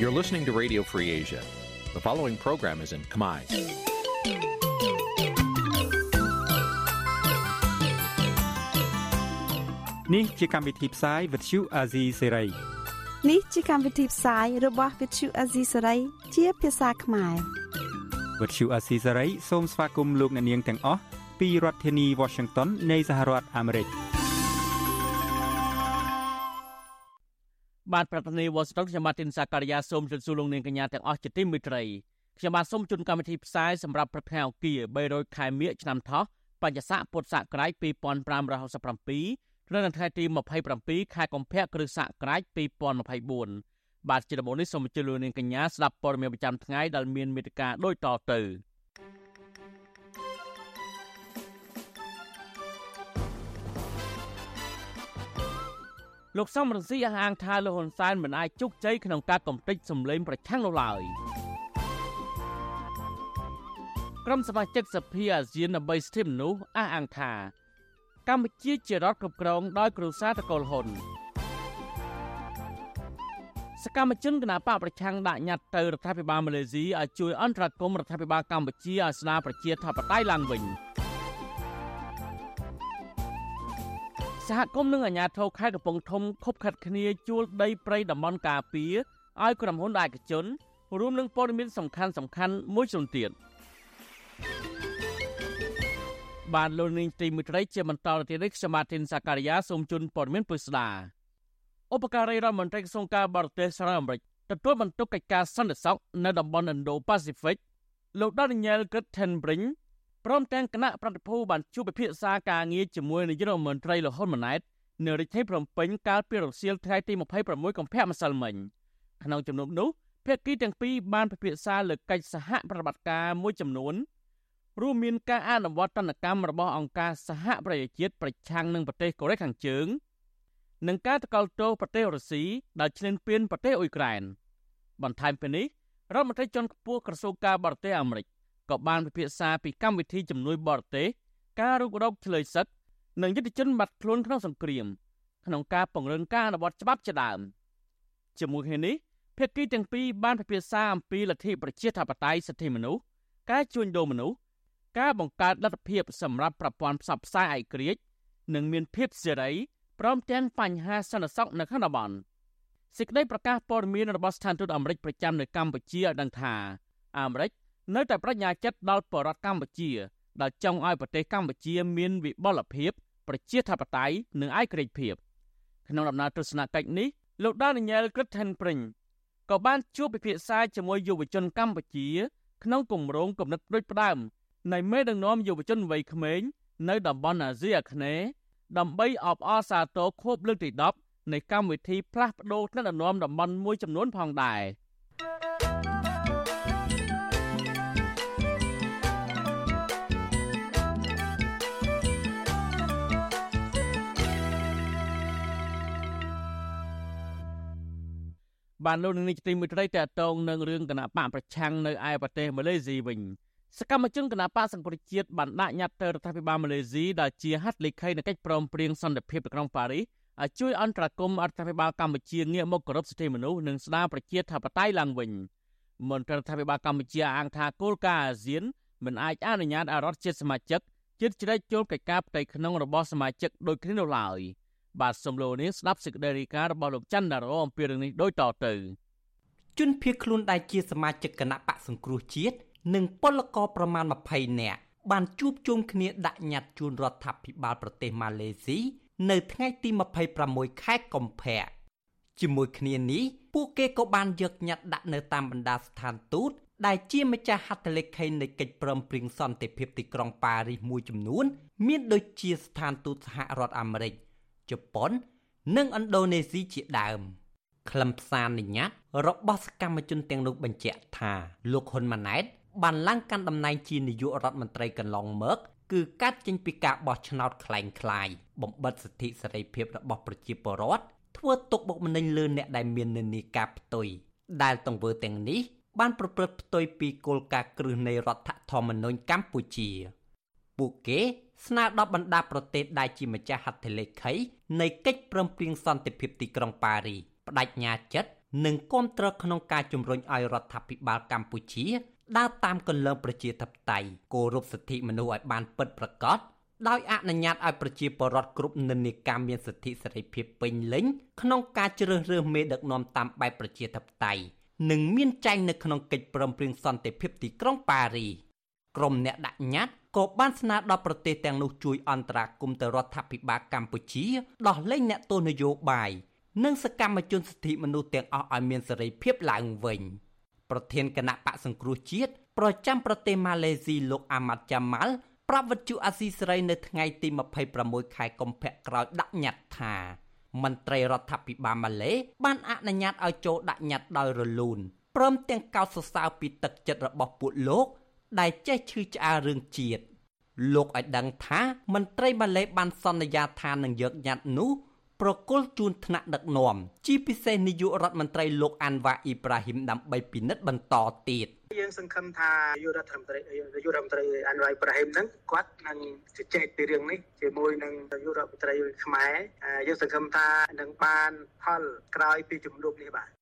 You're listening to Radio Free Asia. The following program is in Khmer. Nǐ chi càm bi tiệp xáy vệt chiu a zì sáy. នេះជាកម្មវិធីផ្សាយរបស់ Vithu Azisari ជាភាសាខ្មែរ វត្តឈូអាស៊ីសេរីសូមស្វាគមន៍លោកអ្នកនាងទាំងអស់ពីរដ្ឋធានី Washington នៃសហរដ្ឋអាមេរិក។ បាទប្រធានាទីវ៉ាស៊ីនតោនខ្ញុំម៉ាទីនសាការីយ៉ាសូមជម្រាបសួរលោកនាងកញ្ញាទាំងអស់ជាទីមេត្រីខ្ញុំបាទសូមជូនកម្មវិធីផ្សាយសម្រាប់ព្រឹកថ្ងៃអង្គារ300ខែមិញឆ្នាំថោះបញ្ញស័កពុទ្ធសករាជ2567នៅថ្ងៃទី27ខែកុម្ភៈគ្រិស្តសករាជ2024បាទជាដំបូងនេះសូមអញ្ជើញលោកនាងកញ្ញាស្ដាប់ព័ត៌មានប្រចាំថ្ងៃដែលមានមេត្តាដូចតទៅ លោកសំរងស៊ីអះអាងថាលោកហ៊ុនសែនមិនអាចជោគជ័យក្នុងការកំទេចសម្លេងប្រឆាំងនោះឡើយក្រុមសមាជិកសភាអាស៊ានដើម្បីសិទ្ធិមនុស្សអះអាងថាកម្ពុជាជារដ្ឋគ្រប់គ្រងដោយគ្រួសារតកូលហ៊ុនសកម្មជនគណបកប្រឆាំងដាក់ញត្តិទៅរដ្ឋាភិបាលម៉ាឡេស៊ីឲ្យជួយអន្តរាគមន៍រដ្ឋាភិបាលកម្ពុជាឲ្យស្ដារប្រជាធិបតេយ្យឡើងវិញ។ សហគមន៍និងអាជ្ញាធរខេត្តកំពង់ធំខົບខិតគ្នាជួលដីព្រៃតំបន់ការពារឲ្យក្រុមហ៊ុនឯកជនរួមនឹងព័ត៌មានសំខាន់សំខាន់មួយចំនួនទៀតបានលោកនាងទីមិត្តរីជាបន្តទៅទៀតនេះខ្ញុំម៉ាទីនសាការីយ៉ាសូមជូនព័ត៌មានពុស្ដាឧបការីរដ្ឋមន្ត្រីក្រសួងការបរទេសសហរដ្ឋអាមេរិកទទួលបន្ទុកកិច្ចការសន្តិសុខនៅតំបន់ Indo-Pacific លោក Daniel Guttenbrink ព្រមទាំងគណៈប្រតិភូបានជួបពិភាក្សាការងារជាមួយនាយករដ្ឋមន្ត្រីលហ៊ុនម៉ាណែតនៅរាជធានីភ្នំពេញកាលពីរសៀលថ្ងៃទី26កុម្ភៈម្សិលមិញក្នុងជំនុំនោះភាគីទាំងពីរបានពិភាក្សាលើកិច្ចសហប្រតិបត្តិការមួយចំនួនរួមមានការអនុវត្តទណ្ឌកម្មរបស់អង្គការសហប្រជាជាតិប្រឆាំងនឹងប្រទេសកូរ៉េខាងជើងនិងការតកល់ទោសប្រទេសរុស្ស៊ីដែលឈ្លានពានប្រទេសអ៊ុយក្រែនបន្ថែមពីនេះរដ្ឋមន្ត្រីជាន់ខ្ពស់ក្រសួងការបរទេសអាមេរិក ក៏បានពិភាក្សាពីកម្មវិធីជំនួយបរទេសការរុករកឆ្លើយសឹកនិងយុទ្ធជនបាត់ខ្លួនក្នុងសង្គ្រាមក្នុងការពង្រឹងការអនុវត្តច្បាប់ជាដើមជាមួយគ្នានេះភាគីទាំងពីរបានពិភាក្សាអំពីលទ្ធិប្រជាធិបតេយ្យសិទ្ធិមនុស្សការជួញដូរមនុស្សការបង្កើតលទ្ធភាពសម្រាប់ប្រព័ន្ធផ្សព្វផ្សាយឯករាជ្យនិងមានភាពសេរីព្រមទាំងបញ្ហាសន្តិសុខនៅក្នុងតំបន់សេចក្តីប្រកាសព័ត៌មានរបស់ស្ថានទូតអាមេរិកប្រចាំនៅកម្ពុជាឲ្យដឹងថាអាមេរិក នៅតែបញ្ញាចិត្តដល់បរដ្ឋកម្ពុជាដែលចង់ឲ្យប្រទេសកម្ពុជាមានវិបលភាពប្រជាធិបតេយ្យនិងឯករាជ្យភាពក្នុងដំណើរទស្សនកិច្ចនេះលោក Daniel Crittenbrink ក៏បានជួបពិភាក្សាជាមួយយុវជនកម្ពុជា ក្នុងគម្រោងគំនិតដូចផ្ដើមនៃមេដឹកនាំយុវជនវ័យក្មេងនៅតំបន់អាស៊ីអាគ្នេយ៍ដើម្បីអបអរសាទរខួបលើកទី10នៃកម្មវិធីផ្លាស់ប្តូរថ្នាក់ដឹកនាំតំបន់មួយចំនួនផងដែរ។ បានលោកនឹងនេះទីមួយត្រីតកតងនឹងរឿងគណៈបកប្រឆាំងនៅឯប្រទេសម៉ាឡេស៊ីវិញសកម្មជនគណៈបកសង្គ្រោះជាតិបានដាក់ញត្តិទៅរដ្ឋាភិបាលម៉ាឡេស៊ីដែលជាហត្ថលេខីនៃកិច្ចព្រមព្រៀងសន្តិភាពនៅក្រុងប៉ារីសឲ្យជួយអន្តរាគមន៍រដ្ឋាភិបាលកម្ពុជាងាកមកគោរពសិទ្ធិមនុស្សនិងស្ដារប្រជាធិបតេយ្យឡើងវិញមន្ត្រីរដ្ឋាភិបាលកម្ពុជាអាងថាគោលការណ៍អាស៊ានមិនអាចអនុញ្ញាតឲ្យរដ្ឋជាតិសមាជិកជិតជ្រែកចូលកិច្ចការផ្ទៃក្នុងរបស់សមាជិកដូចគ្នានោះឡើយ។ បាទសំឡូនេះស្ដាប់សេចក្តីរាយការណ៍របស់លោកច័ន្ទដារ៉ូអំពីរឿងនេះដូចតទៅជនភៀសខ្លួនដែលជាសមាជិកគណៈបកសង្គ្រោះជាតិនិងពលករប្រមាណ20នាក់បានជួបជុំគ្នាដាក់ញត្តិជូនរដ្ឋាភិបាលប្រទេសម៉ាឡេស៊ីនៅថ្ងៃទី26ខែកុម្ភៈជាមួយគ្នានេះពួកគេក៏បានយកញត្តិដាក់នៅតាមបណ្ដាស្ថានទូតដែលជាម្ចាស់ហត្ថលេខីនៃកិច្ចព្រមព្រៀងសន្តិភាពទីក្រុងប៉ារីសមួយចំនួន មានដូចជាស្ថានទូតសហរដ្ឋអាមេរិក ជប៉ុននិងឥណ្ឌូនេស៊ីជាដើមខ្លឹមសារនិញ្ញាតរបស់សកម្មជនទាំងនោះបញ្ជាក់ថាលោកហ៊ុនម៉ាណែតបានឡើងកាន់តំណែងជានាយករដ្ឋមន្ត្រីកន្លងមកគឺកាត់ចេញពីការបោះឆ្នោតคล้ายคล้ายបំបិតសិទ្ធិសេរីភាពរបស់ប្រជាពលរដ្ឋធ្វើទុកបុកម្នេញលើអ្នកដែលមាននិន្នាការផ្ទុយដែលទង្វើទាំងនេះបានប្រព្រឹត្តផ្ទុយពីគោលការណ៍គ្រឹះនៃរដ្ឋធម្មនុញ្ញកម្ពុជាពួកគេស្នើដល់បណ្ដាប្រទេសដែលជាម្ចាស់ហត្ថលេខី នៃកិច្ចព្រមព្រៀងសន្តិភាពទីក្រុងប៉ារីបដិញ្ញាចិត្តនិងគ្រប់គ្រងក្នុងការជំរុញឲ្យរដ្ឋាភិបាលកម្ពុជាដើរតាមគន្លងប្រជាធិបតេយ្យគោរពសិទ្ធិមនុស្សឲ្យបានពិតប្រាកដដោយអនុញ្ញាតឲ្យប្រជាពលរដ្ឋគ្រប់និន្នាការមានសិទ្ធិសេរីភាពពេញលេញក្នុងការជ្រើសរើសមេដឹកនាំតាមបែបប្រជាធិបតេយ្យនិងមានចែងនៅក្នុងកិច្ចព្រមព្រៀងសន្តិភាពទីក្រុងប៉ារីក្រុមអ្នកដាក់ញត្តិ ក៏បានស្នើដល់ប្រទេសទាំងនោះជួយអន្តរាគមន៍ទៅរដ្ឋាភិបាលកម្ពុជាដោះលែងអ្នកទោសនយោបាយនិងសកម្មជនសិទ្ធិមនុស្សទាំងអស់ឲ្យមានសេរីភាពឡើងវិញប្រធានគណៈបកសង្គ្រោះជាតិប្រចាំប្រទេសម៉ាឡេស៊ីលោកអាម៉ាត់យ៉ាម៉ាល់ប្រាប់វិទ្យុអាស៊ីសេរីនៅថ្ងៃទី26ខែកុម្ភៈក្រោយដាក់ញត្តិថាមន្ត្រីរដ្ឋាភិបាលម៉ាឡេបានអនុញ្ញាតឲ្យចូលដាក់ញត្តិដោយរលូនព្រមទាំងកោតសរសើរពីទឹកចិត្តរបស់ពួកលោក ដែលចេះឈឺឆ្អាលរឿងជាតិលោកឲ្យដឹងថាមន្ត្រីម៉ាឡេបានសន្យាថានឹងយកញត្តិនោះប្រគល់ជូនថ្នាក់ដឹកនាំជាពិសេសនាយករដ្ឋមន្ត្រីលោកអាន់វ៉ាអ៊ីប្រាហ៊ីមដើម្បីពិនិត្យបន្តទៀតយើងសង្ឃឹមថានាយករដ្ឋមន្ត្រីនាយករដ្ឋមន្ត្រីអាន់វ៉ាអ៊ីប្រាហ៊ីមហ្នឹងគាត់នឹងជជែកពីរឿងនេះជាមួយនឹងនាយករដ្ឋមន្ត្រីខ្មែរយើងសង្ឃឹមថានឹងបានផលក្រោយពីជំនួបនេះបាទ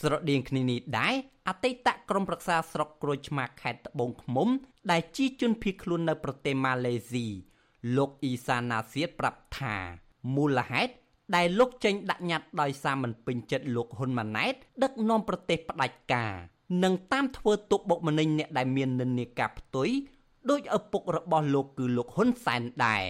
ស្រដៀងគ្នានេះដែរអតីតក្រុមប្រឹក្សាស្រុកក្រូចឆ្មាខេត្តត្បូងឃ្មុំ ដែលជាជនភៀសខ្លួននៅប្រទេសម៉ាឡេស៊ីលោកអ៊ីសាណាសៀតប្រាប់ថាមូលហេតុដែលលោកចេញដាក់ញត្តិដោយសារមិនពេញចិត្តលោកហ៊ុនម៉ាណែតដឹកនាំប្រទេសផ្ដាច់ការនិងតាមធ្វើទុកបុកម្នេញអ្នកដែលមាននិន្នាការផ្ទុយដោយឪពុករបស់លោកគឺលោកហ៊ុនសែនដែរ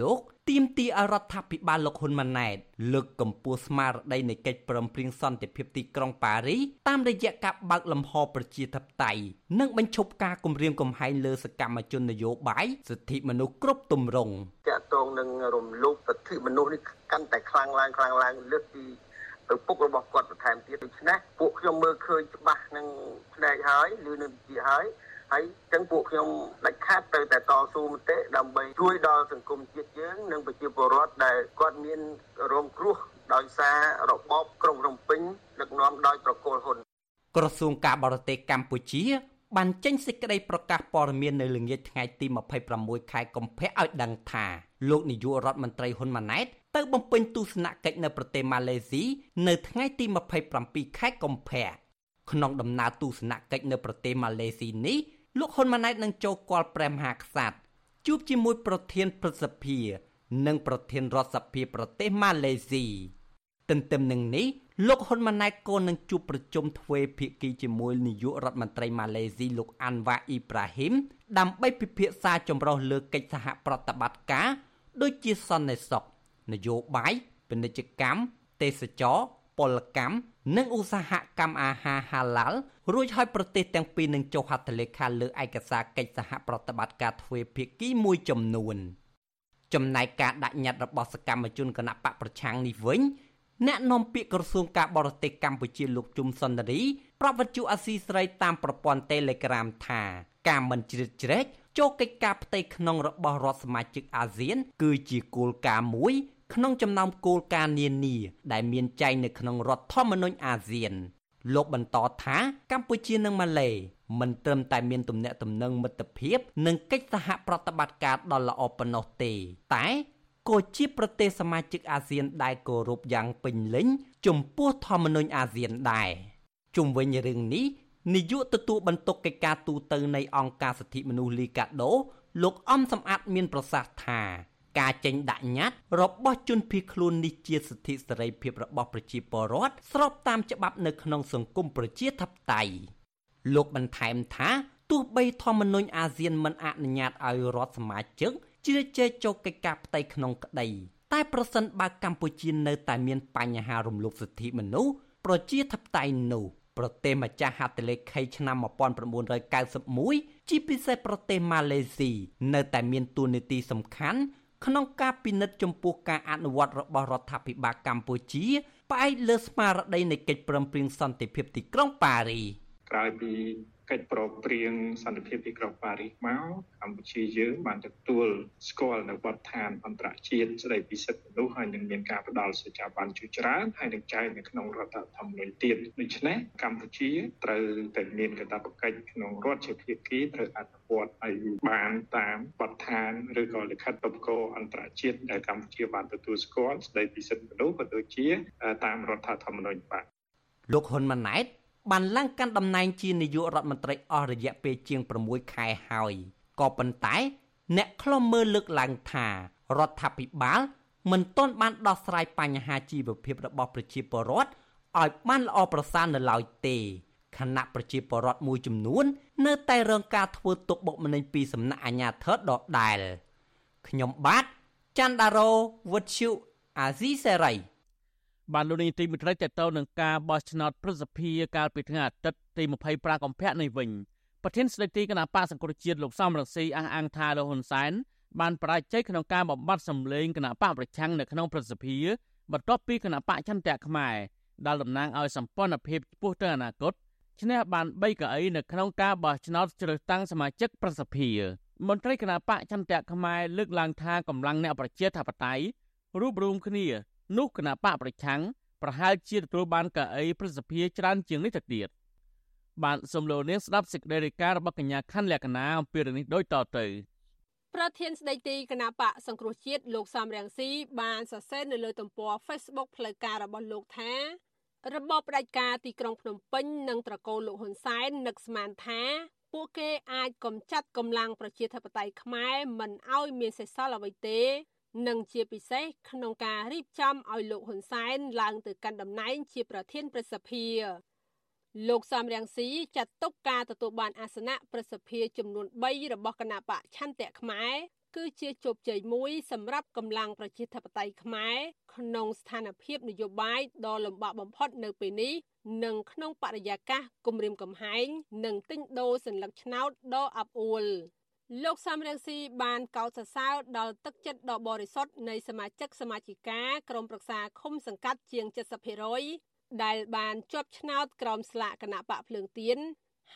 លោកទាមទារឲ្យរដ្ឋាភិបាលលោកហ៊ុនម៉ាណែតលើកកម្ពស់ស្មារតីនៃកិច្ចព្រមព្រៀងសន្តិភាពទីក្រុងប៉ារីតាមរយៈការបើកលំហប្រជាធិបតេយ្យនិងបញ្ឈប់ការគំរាមកំហែងលើសកម្មជននយោបាយសិទ្ធិមនុស្សគ្រប់ទម្រង់តាក់ទងនឹងរំលោភសិទ្ធិមនុស្សនេះកាន់តែខ្លាំងឡើងខ្លាំងឡើងលើសពីឪពុករបស់គាត់បន្ថែមទៀតដូច្នេះពួកខ្ញុំមើលឃើញច្បាស់នឹងផ្នែកហើយឬនឹងជាហើយ ហើយចឹងពួកខ្ញុំដាច់ខាតទៅតែតស៊ូមតិដើម្បីជួយដល់សង្គមជាតិយើងនិងប្រជាពលរដ្ឋដែលគាត់មានរងគ្រោះដោយសាររបបក្រុងភ្នំពេញដឹកនាំដោយប្រគល់ហ៊ុនក្រសួងការបរទេសកម្ពុជាបានចេញសេចក្តីប្រកាសព័ត៌មាននៅល្ងាចថ្ងៃទី26ខែកុម្ភៈឲ្យដឹងថាលោកនាយករដ្ឋមន្ត្រីហ៊ុនម៉ាណែតទៅបំពេញទស្សនកិច្ចនៅប្រទេសម៉ាឡេស៊ីនៅថ្ងៃទី27ខែកុម្ភៈក្នុងដំណើរទស្សនកិច្ចនៅប្រទេសម៉ាឡេស៊ីនេះ លោកហ៊ុនម៉ាណែតនឹងចូលគាល់ព្រះមហាក្សត្រជួបជាមួយប្រធានព្រឹទ្ធសភា និងប្រធានរដ្ឋសភាប្រទេសម៉ាឡេស៊ីទន្ទឹមនឹងនេះលោកហ៊ុនម៉ាណែតក៏នឹងជួបប្រជុំទ្វេភាគីជាមួយនាយករដ្ឋមន្ត្រីម៉ាឡេស៊ីលោកអាន់វ៉ាអ៊ីប្រាហ៊ីមដើម្បីពិភាក្សាចម្រុះលើកិច្ចសហប្រតិបត្តិការ ដូចជាសន្តិសុខនយោបាយពាណិជ្ជកម្មទេសចរ ពលកម្មនិងឧស្សាហកម្មអាហារហាឡាល់រួចហើយប្រទេសទាំងពីរនឹងចុះហត្ថលេខាលើឯកសារកិច្ចសហប្រតិបត្តិការទ្វេភាគីមួយចំនួន ចំណែកការដាក់ញត្តិរបស់សកម្មជនគណៈបកប្រឆាំងនេះវិញអ្នកនាំពាក្យក្រសួងការបរទេសកម្ពុជាលោកជុំសុនរីប្រាប់វិទ្យុអាស៊ីសេរីតាមប្រព័ន្ធ Telegram ថាការមិនជ្រៀតជ្រែកចូលកិច្ចការផ្ទៃក្នុងរបស់រដ្ឋសមាជិកអាស៊ាន គឺជាគោលការណ៍មួយ ក្នុងចំណោមគោលការណ៍នានា ដែលមានចែងនៅក្នុងរដ្ឋធម្មនុញ្ញអាស៊ានលោកបន្តថាកម្ពុជានិងម៉ាឡេមិនត្រឹមតែមានទំនាក់ទំនងមិត្តភាព និងកិច្ចសហប្រតិបត្តិការដ៏ល្អប៉ុណ្ណោះទេ តែក៏ជាប្រទេសសមាជិកអាស៊ានដែលគោរពយ៉ាងពេញលេញចំពោះធម្មនុញ្ញអាស៊ានដែរជុំវិញរឿងនេះនាយកទទួលបន្ទុកកិច្ចការទូតនៃអង្គការសិទ្ធិមនុស្សលីកាដូ លោកអំសំអាតមានប្រសាសន៍ថា ការចេញដាក់ញត្តិរបស់ជនភៀសខ្លួននេះជាសិទ្ធិសេរីភាពរបស់ប្រជាពលរដ្ឋស្របតាមច្បាប់នៅក្នុងសង្គមប្រជាធិបតេយ្យលោកបន្ថែមថាទោះបីធម្មនុញ្ញអាស៊ានមិនអនុញ្ញាតឲ្យរដ្ឋសមាជិកជ្រៀតជ្រែកចូលកិច្ចការផ្ទៃក្នុងក្តីតែប្រសិនបើកម្ពុជានៅតែមានបញ្ហារំលោភសិទ្ធិមនុស្សប្រជាធិបតេយ្យនោះប្រទេសម្ចាស់ហត្ថលេខីឆ្នាំ1991ជាពិសេសប្រទេសម៉ាឡេស៊ីនៅតែមានទួនាទីសំខាន់ ក្នុងការពិនិត្យចំពោះការអនុវត្តរបស់រដ្ឋាភិបាលកម្ពុជាផ្អែកលើស្មារតីនៃកិច្ចព្រមព្រៀងសន្តិភាពទីក្រុងប៉ារី ក្រោយពីកិច្ចប្រឹងប្រែងសន្តិភាពទីក្រុងប៉ារីសមកកម្ពុជាយើងបានទទួលស្គាល់នៅបទដ្ឋានអន្តរជាតិស្តីពីសិទ្ធិមនុស្សហើយនឹងមានការផ្ដល់សេចក្ដីបានជាច្រើនហើយនឹងចែងនៅក្នុងរដ្ឋធម្មនុញ្ញទៀតដូច្នេះកម្ពុជាត្រូវតែមានកាតព្វកិច្ចក្នុងរដ្ឋជាភាគីត្រូវអនុវត្តឲ្យបានតាមបទដ្ឋានឬក៏លិខិតប្រកោអន្តរជាតិដែលកម្ពុជាបានទទួលស្គាល់ស្តីពីសិទ្ធិមនុស្សក៏ដូចជាតាមរដ្ឋធម្មនុញ្ញបាទលោកហ៊ុនម៉ាណែត បានឡើងកាន់តំណែងជានាយករដ្ឋមន្ត្រីអស់រយៈពេលជាង6ខែហើយក៏ប៉ុន្តែអ្នកខ្លំមើលលើកឡើងថារដ្ឋាភិបាលមិនទាន់បានដោះស្រាយបញ្ហាជីវភាពរបស់ប្រជាពលរដ្ឋឲ្យបានល្អប្រសើរនៅឡើយទេខណៈប្រជាពលរដ្ឋមួយចំនួន នៅតែរងការធ្វើទុកបុកម្នេញពីសំណាក់អាជ្ញាធរដដែលខ្ញុំបាទច័ន្ទដារោវុទ្ធុអាស៊ីសេរី បានលោកនាយទីមិត្តរីតទៅនឹងការបោះឆ្នោតប្រសិទ្ធភាពកាលពីថ្ងៃអាទិត្យទី25កុម្ភៈនេះវិញប្រធានស្ដីទីគណៈបកសង្គ្រោះជាតិលោកសំរងស៊ីអះអាងថាលោកហ៊ុនសែនបានបរាជ័យក្នុងការបំបត្តិសម្លេងគណៈបកប្រឆាំងនៅក្នុងប្រសិទ្ធភាពបន្ទាប់ពីគណៈបកចន្ទៈខ្មែរដែលតំណាងឲ្យសម្ព័ន្ធភាពចំពោះទៅអនាគតឈ្នះបាន3កៅអីនៅក្នុងការបោះឆ្នោតជ្រើសតាំងសមាជិកប្រសិទ្ធភាពមន្ត្រីគណៈបកចន្ទៈខ្មែរលើកឡើងថាកម្លាំងអ្នកប្រជាធិបតេយ្យរួបរวมគ្នា នោះគណៈបកប្រឆាំងប្រហែលជាទទួលបានកៅអីប្រសិទ្ធភាពច្រើនជាងនេះទៅទៀតបានសំលូននាងស្ដាប់សេចក្តីរាយការណ៍របស់កញ្ញាខាន់លក្ខណាអំពីរឿងនេះដូចតទៅប្រធានស្ដីទីគណៈបកសង្គ្រោះជាតិលោកសំរងស៊ីបានសរសេរនៅលើទំព័រ Facebook ផ្លូវការរបស់លោកថារបបផ្ដាច់ការទីក្រុងភ្នំពេញនិងត្រកូលលោកហ៊ុនសែននឹកស្មានថាពួកគេអាចកំចាត់កម្លាំងប្រជាធិបតេយ្យខ្មែរមិនឲ្យមានសេសសល់អ្វីទេ និងជាពិសេសក្នុងការរៀបចំឲ្យលោកហ៊ុនសែនឡើងទៅកាន់តំណែងជាប្រធានប្រសិទ្ធិលោកសំរងស៊ីចាត់ទុកការទទួលបានអាសនៈប្រសិទ្ធិចំនួន3របស់គណៈបកឆន្ទៈខ្មែរគឺជាជោគជ័យមួយសម្រាប់កម្លាំងប្រជាធិបតេយ្យខ្មែរក្នុងស្ថានភាពនយោបាយដ៏លំបាកបំផុតនៅពេលនេះនិងក្នុងបរិយាកាសគំរាមកំហែងនិងទិញដូរសัญลักษณ์ឆ្នោតដ៏អាប់អួល លោកសំរងស៊ីបានកោតសរសើរដល់ទឹកចិត្តដ៏បរិសុទ្ធនៃសមាជិកសមាជិកាក្រុមប្រឹក្សាឃុំសង្កាត់ជាង70%ដែលបានជាប់ឆ្នោតក្រោមស្លាកគណៈបកភ្លើងទៀន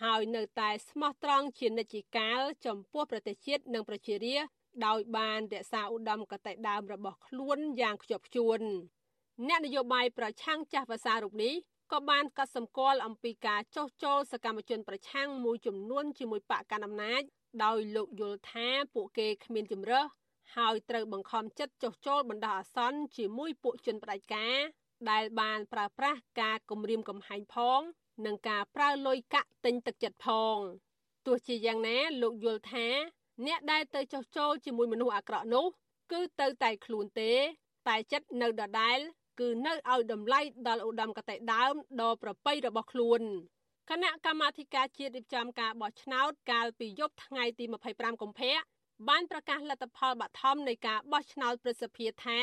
ហើយនៅតែស្មោះត្រង់ជានិច្ចកាលចំពោះប្រទេសជាតិនិងប្រជារាស្ត្រដោយបានរក្សាឧត្តមគតិដើមរបស់ខ្លួនយ៉ាងខ្ជាប់ខ្ជួនអ្នកនយោបាយប្រឆាំងចាស់ភាសារូបនេះក៏បានកត់សម្គាល់អំពីការចោះចូលសកម្មជនប្រឆាំងមួយចំនួនជាមួយបកកណ្ដាលអំណាចដោយលោកយល់ថាពួកគេគ្មានជំរើសហើយត្រូវបង្ខំចិត្តចុះចូលបណ្ដោះអាសន្នជាមួយពួកជនផ្ដាច់ការដែលបានប្រើប្រាស់ការគំរាមកំហែងផង និងការប្រើលុយកាក់ទិញទឹកចិត្តផងទោះជាយ៉ាងណាលោកយល់ថាអ្នកដែលទៅចុះចូលជាមួយមនុស្សអាក្រក់នោះ គឺទៅតែខ្លួនទេ តែចិត្តនៅដដែល គឺនៅឲ្យតម្លៃដល់ឧត្តមគតិដើមដ៏ប្រពៃរបស់ខ្លួន គណៈកម្មាធិការជាតិរៀបចំការបោះឆ្នោតកាលពីយប់ថ្ងៃទី25កុម្ភៈបានប្រកាសលទ្ធផលបឋមនៃការបោះឆ្នោតប្រសិទ្ធភាពថា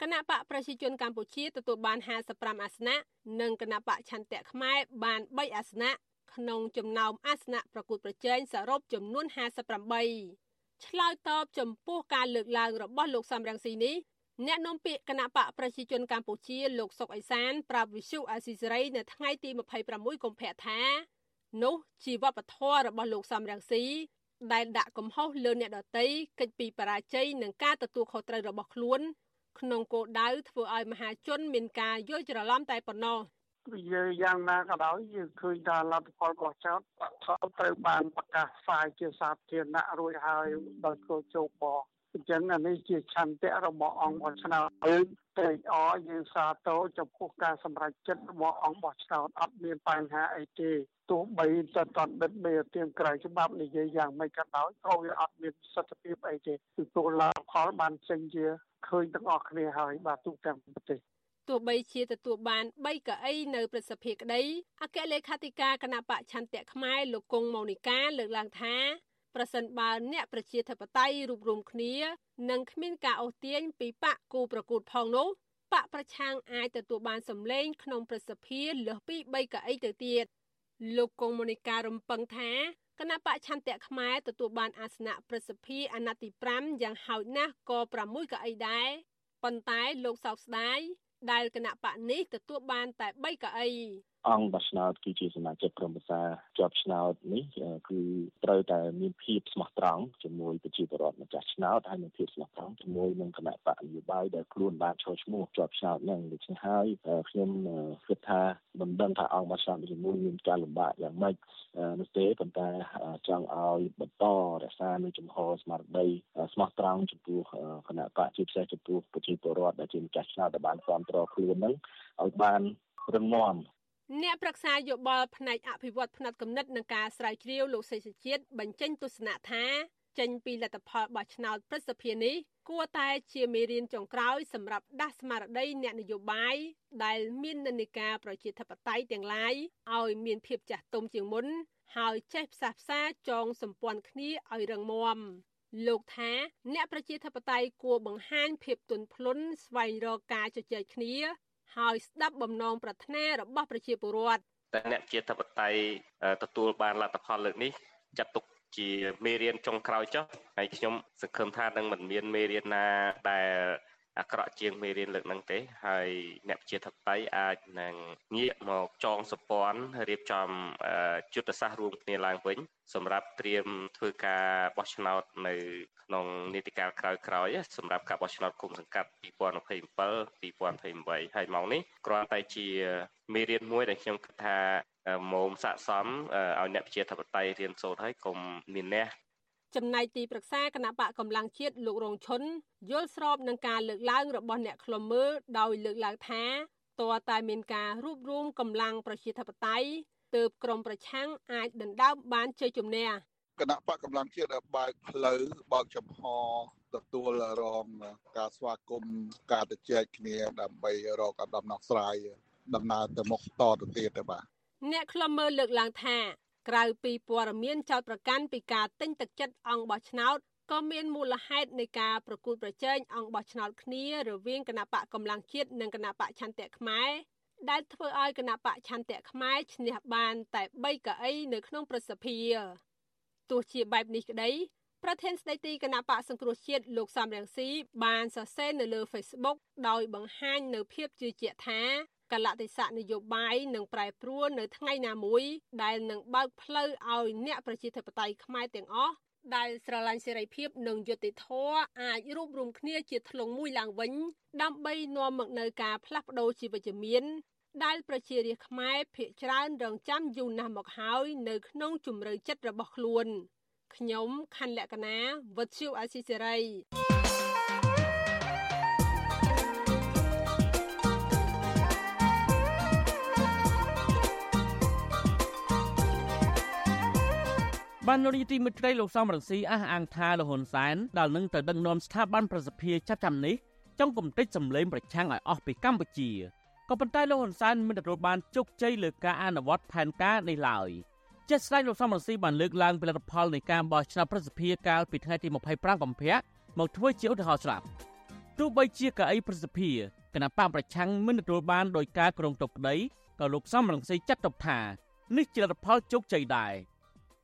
គណៈបកប្រជាជនកម្ពុជាទទួលបាន55អាសនៈនិងគណៈបកឆន្ទៈខ្មែរបាន3អាសនៈក្នុងចំណោមអាសនៈប្រកួតប្រជែងសរុបចំនួន58ឆ្លើយតបចំពោះការលើកឡើងរបស់លោកសំរងស៊ីនេះ អ្នកនាំពាក្យគណៈបកប្រជាជនកម្ពុជាលោកសុកអេសានប្រាប់វិសុអាស៊ីសេរីនៅថ្ងៃទី26កុម្ភៈថានោះជាវប្បធម៌របស់លោកសំរងស៊ីដែលដាក់កំហុសលើអ្នកដតីកិច្ចពីបរាជ័យនឹងការទទួលខុសត្រូវរបស់ខ្លួន ក្នុងគោលដៅធ្វើឲ្យមហាជនមានការយល់ច្រឡំតែប៉ុណ្ណោះយើងយ៉ាងណាក៏ដោយយើងឃើញថាលទ្ធផលរបស់ចោតត្រូវបានប្រកាសផ្សាយជាសាធារណៈរួចហើយដោយគោលជោគបក អញ្ចឹងអានេះជាឆន្ទៈរបស់អង្គបោះឆ្នោតយើងត្រេកអរយើងសាទរចំពោះការសម្រេចចិត្តរបស់អង្គបោះឆ្នោតអត់មានបញ្ហាអីទេទោះបីតែតនដិតមេទៀងក្រៅច្បាប់និយាយយ៉ាងម៉េចក៏ដោយក៏វាអត់មានសិទ្ធិភាពអីទេគឺពលរដ្ឋផលបានចេញជាឃើញទាំងអស់គ្នាហើយបាទទូទាំងប្រទេសទោះបីជាទទួលបាន3កៅអីនៅប្រសិទ្ធភាពក្តីអគ្គលេខាធិការគណៈបកឆន្ទៈខ្មែរលោកគង់ម៉ូនីកាលើកឡើងថា ប្រសិនបើអ្នកប្រជាធិបតេយ្យរួបរวมគ្នានិងគ្មានការអូសទាញពីបកគូប្រកួតផងនោះបកប្រឆាំងអាចទទួលបានសម្លេងក្នុងប្រសិទ្ធភាពលើសពី3កៅអីទៅទៀតលោកកុងមូនីការំពឹងថាគណៈបកឆន្ទៈខ្មែរទទួលបានអាសនៈប្រសិទ្ធភាពអាណត្តិទី5យ៉ាងហោចណាស់ក៏6កៅអីដែរប៉ុន្តែលោកសោកស្ដាយដែលគណៈបកនេះទទួលបានតែ3កៅអី អង្គបោះឆ្នោតគឺជាសមាជិកក្រុមប្រឹក្សាជាប់ឆ្នោតនេះគឺត្រូវតែមានភាពស្មោះត្រង់ជាមួយប្រជាពលរដ្ឋម្ចាស់ឆ្នោតហើយមានភាពស្មោះត្រង់ជាមួយនឹងគណៈបកនយោបាយដែលខ្លួនបានចូលឈ្មោះជាប់ឆ្នោតហ្នឹងដូច្នេះហើយខ្ញុំគិតថាមិនដឹងថាអង្គបោះឆ្នោតមួយមានការលំបាកយ៉ាងម៉េចនោះទេប៉ុន្តែចង់ឲ្យបន្តរក្សានៅចំហស្មារតីស្មោះត្រង់ចំពោះគណៈបកជាពិសេសចំពោះប្រជាពលរដ្ឋដែលជាម្ចាស់ឆ្នោតដែលបានគ្រប់គ្រងខ្លួនហ្នឹងឲ្យបានរឹងមាំ អ្នកប្រឹក្សាយោបល់ផ្នែកអភិវឌ្ឍផ្នែកគំនិតនិងការស្រាវជ្រាវលោកសេចជាតិបញ្ចេញទស្សនៈថាចេញពីលទ្ធផលបោះឆ្នោតប្រសិទ្ធភាពនេះគួរតែជាមេរៀនចុងក្រោយសម្រាប់ដាស់ស្មារតីអ្នកនយោបាយដែលមាននិន្នាការប្រជាធិបតេយ្យទាំងឡាយឲ្យមានភាពចាស់ទុំជាងមុន ហើយចេះផ្សះផ្សាចងសម្ព័ន្ធគ្នាឲ្យរឹងមាំលោកថាអ្នកប្រជាធិបតេយ្យគួរបង្ហាញភាពទន់ភ្លន់ស្វែងរកការជជែកគ្នា ហើយស្ដាប់បំណងប្រាថ្នារបស់ប្រជាពលរដ្ឋតែអ្នកជាធិបតេយ្យទទួលបានលទ្ធផលលើកនេះចាត់ទុកជាមេរៀនចុងក្រោយចុះហើយខ្ញុំសង្ឃឹមថានឹងមិនមានមេរៀនណាដែល អាក្រក់ជាងមេរៀនលើកហ្នឹងទេ ហើយអ្នកជាធិបតីអាចនឹងងាកមកចងសម្ព័ន្ធរៀបចំយុទ្ធសាស្ត្ររួមគ្នាឡើងវិញសម្រាប់ត្រៀមធ្វើការបោះឆ្នោតនៅក្នុងនីតិកាលក្រោយៗសម្រាប់ការបោះឆ្នោតគុំសង្កាត់2027 2028ហើយមកនេះគ្រាន់តែជាមេរៀនមួយដែលខ្ញុំគិតថាមុំស័កសមឲ្យអ្នកជាធិបតីរៀនសូត្រហើយកុំមានអ្នក ចំណែកទីប្រឹក្សាគណៈបកកម្លាំងជាតិលោករងឈុនយល់ស្របនឹងការលើកឡើងរបស់អ្នកខ្លុំមើលដោយលើកឡើងថាតើតែមានការរួបរวมកម្លាំងប្រជាធិបតេយ្យទើបក្រមប្រឆាំងអាចដណ្ដើមបានជ័យជំនះគណៈបកកម្លាំងជាតិបើកផ្លូវបើកចំហទទួលរងការស្វាគមន៍ការទៅជែកគ្នាដើម្បីរកដំណោះស្រាយដំណើរទៅមុខតទៅទៀតទៅបាទអ្នកខ្លំមើលលើកឡើងថា ក្រៅពីព័ត៌មានចោតប្រកាន់ពីការទិញទឹកចិត្តអង្គបោះឆ្នោតក៏មានមូលហេតុនៃការប្រគួតប្រជែងអង្គបោះឆ្នោតគ្នារវាងគណៈបកកម្លាំងជាតិនិងគណៈបកឆន្ទៈខ្មែរដែលធ្វើឲ្យគណៈបកឆន្ទៈខ្មែរឈ្នះបានតែ3កៅអីនៅក្នុងប្រសិទ្ធភាពទោះជាបែបនេះក្តីប្រធានស្ដីទីគណៈបកសង្គ្រោះជាតិលោកសំរងស៊ីបានសរសេរនៅលើ Facebook ដោយបង្ហាញនៅភាពជឿជាក់ថា កលតិសៈនយោបាយនឹងប្រែប្រួលនៅថ្ងៃណាមួយដែលនឹងបើកផ្លូវឲ្យអ្នកប្រជាធិបតេយ្យខ្មែរទាំងអស់ដែលស្រឡាញ់សេរីភាពនិងយុត្តិធម៌អាចរួបរวมគ្នាជាធ្លុងមួយឡើងវិញដើម្បីនាំមកនូវការផ្លាស់ប្ដូរជីវវិជ្ជមានដែលប្រជារាស្ត្រខ្មែរភាគច្រើនរងចាំយូរណាស់មកហើយនៅក្នុងជំរឿចិត្តរបស់ខ្លួនខ្ញុំខណ្ឌលក្ខណាវុទ្ធុអាស៊ីសេរី បានលោកនាយទីមិត្តត្រីលោកសំរងស៊ីអះអាងថាលហ៊ុនសែនដែលនឹងទៅដឹកនាំស្ថាប័នប្រសិទ្ធភាពចាប់ចាំនេះចង់គំទេចសម្លេងប្រឆាំងឲ្យអស់ពីកម្ពុជាក៏ប៉ុន្តែលោកហ៊ុនសែនមិនទទួលបានជោគជ័យលើការអនុវត្តផែនការនេះឡើយជាស្ដេចលោកសំរងស៊ីបានលើកឡើងផលិតផលនៃការបោះឆ្នោតប្រសិទ្ធភាពកាលពីថ្ងៃទី25កុម្ភៈមកធ្វើជាឧទាហរណ៍ស្រាប់ទោះបីជាកៅអីប្រសិទ្ធភាពគណៈបកប្រឆាំងមិនទទួលបានដោយការក្រុងតុកក្តីក៏លោកសំរងស៊ីចាត់ទុកថានេះជាលទ្ធផលជោគជ័យដែរ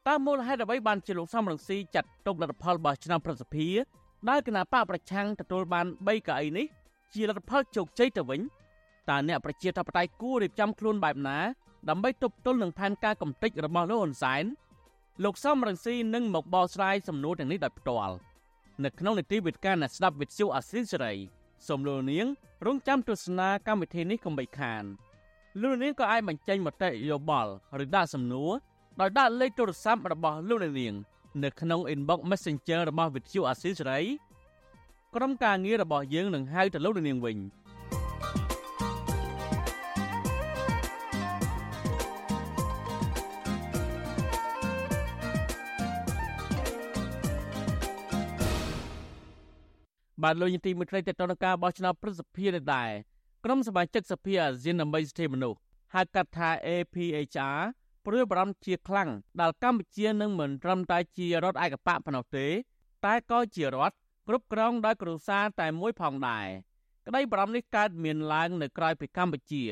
តើមូលហេតុអ្វីបានជាលោកសំរងស៊ីចាត់ទុកលទ្ធផលរបស់ឆ្នាំប្រសិទ្ធភាពដែលគណៈបកប្រឆាំងទទួលបាន3កៅអីនេះជាលទ្ធផលជោគជ័យទៅវិញតើអ្នកប្រជាធិបតេយ្យគួររៀបចំខ្លួនបែបណាដើម្បីទប់ទល់នឹងផែនការកំទេចរបស់លោកហ៊ុនសែនលោកសំរងស៊ីនឹងមកបកស្រាយសំណួរទាំងនេះដោយផ្ទាល់នៅក្នុងនីតិវិទ្យាអ្នកស្ដាប់វិទ្យុអាស៊ីសេរីសូមលោកនាងរងចាំទស្សនាកម្មវិធីនេះកុំបីខានលោកនាងក៏អាចបញ្ចេញមតិយោបល់ឬដាក់សំណួរ ដោយដាក់លេខទូរស័ព្ទរបស់លោកអ្នកនាង នៅក្នុង inbox Messenger របស់វិទ្យុអាស៊ីសេរីក្រុមការងាររបស់យើងនឹងហៅទៅលោកអ្នកនាងវិញបាទលោកយន្ទីមួយត្រីទៅដល់ការបោះឆ្នោតប្រសិទ្ធភាពនេះដែរក្រុមសមាជិកសភាអាស៊ានដើម្បីសិទ្ធិមនុស្សហៅកាត់ថា APHR ព្រួយបារម្ភជាខ្លាំងដែលកម្ពុជានឹងមិនត្រឹមតែជារដ្ឋឯកបកប៉ុណ្ណោះទេ តែក៏ជារដ្ឋគ្រប់គ្រងដោយគ្រួសារតែមួយផងដែរក្តីបារម្ភនេះកើតមានឡើងនៅក្រៅពីកម្ពុជា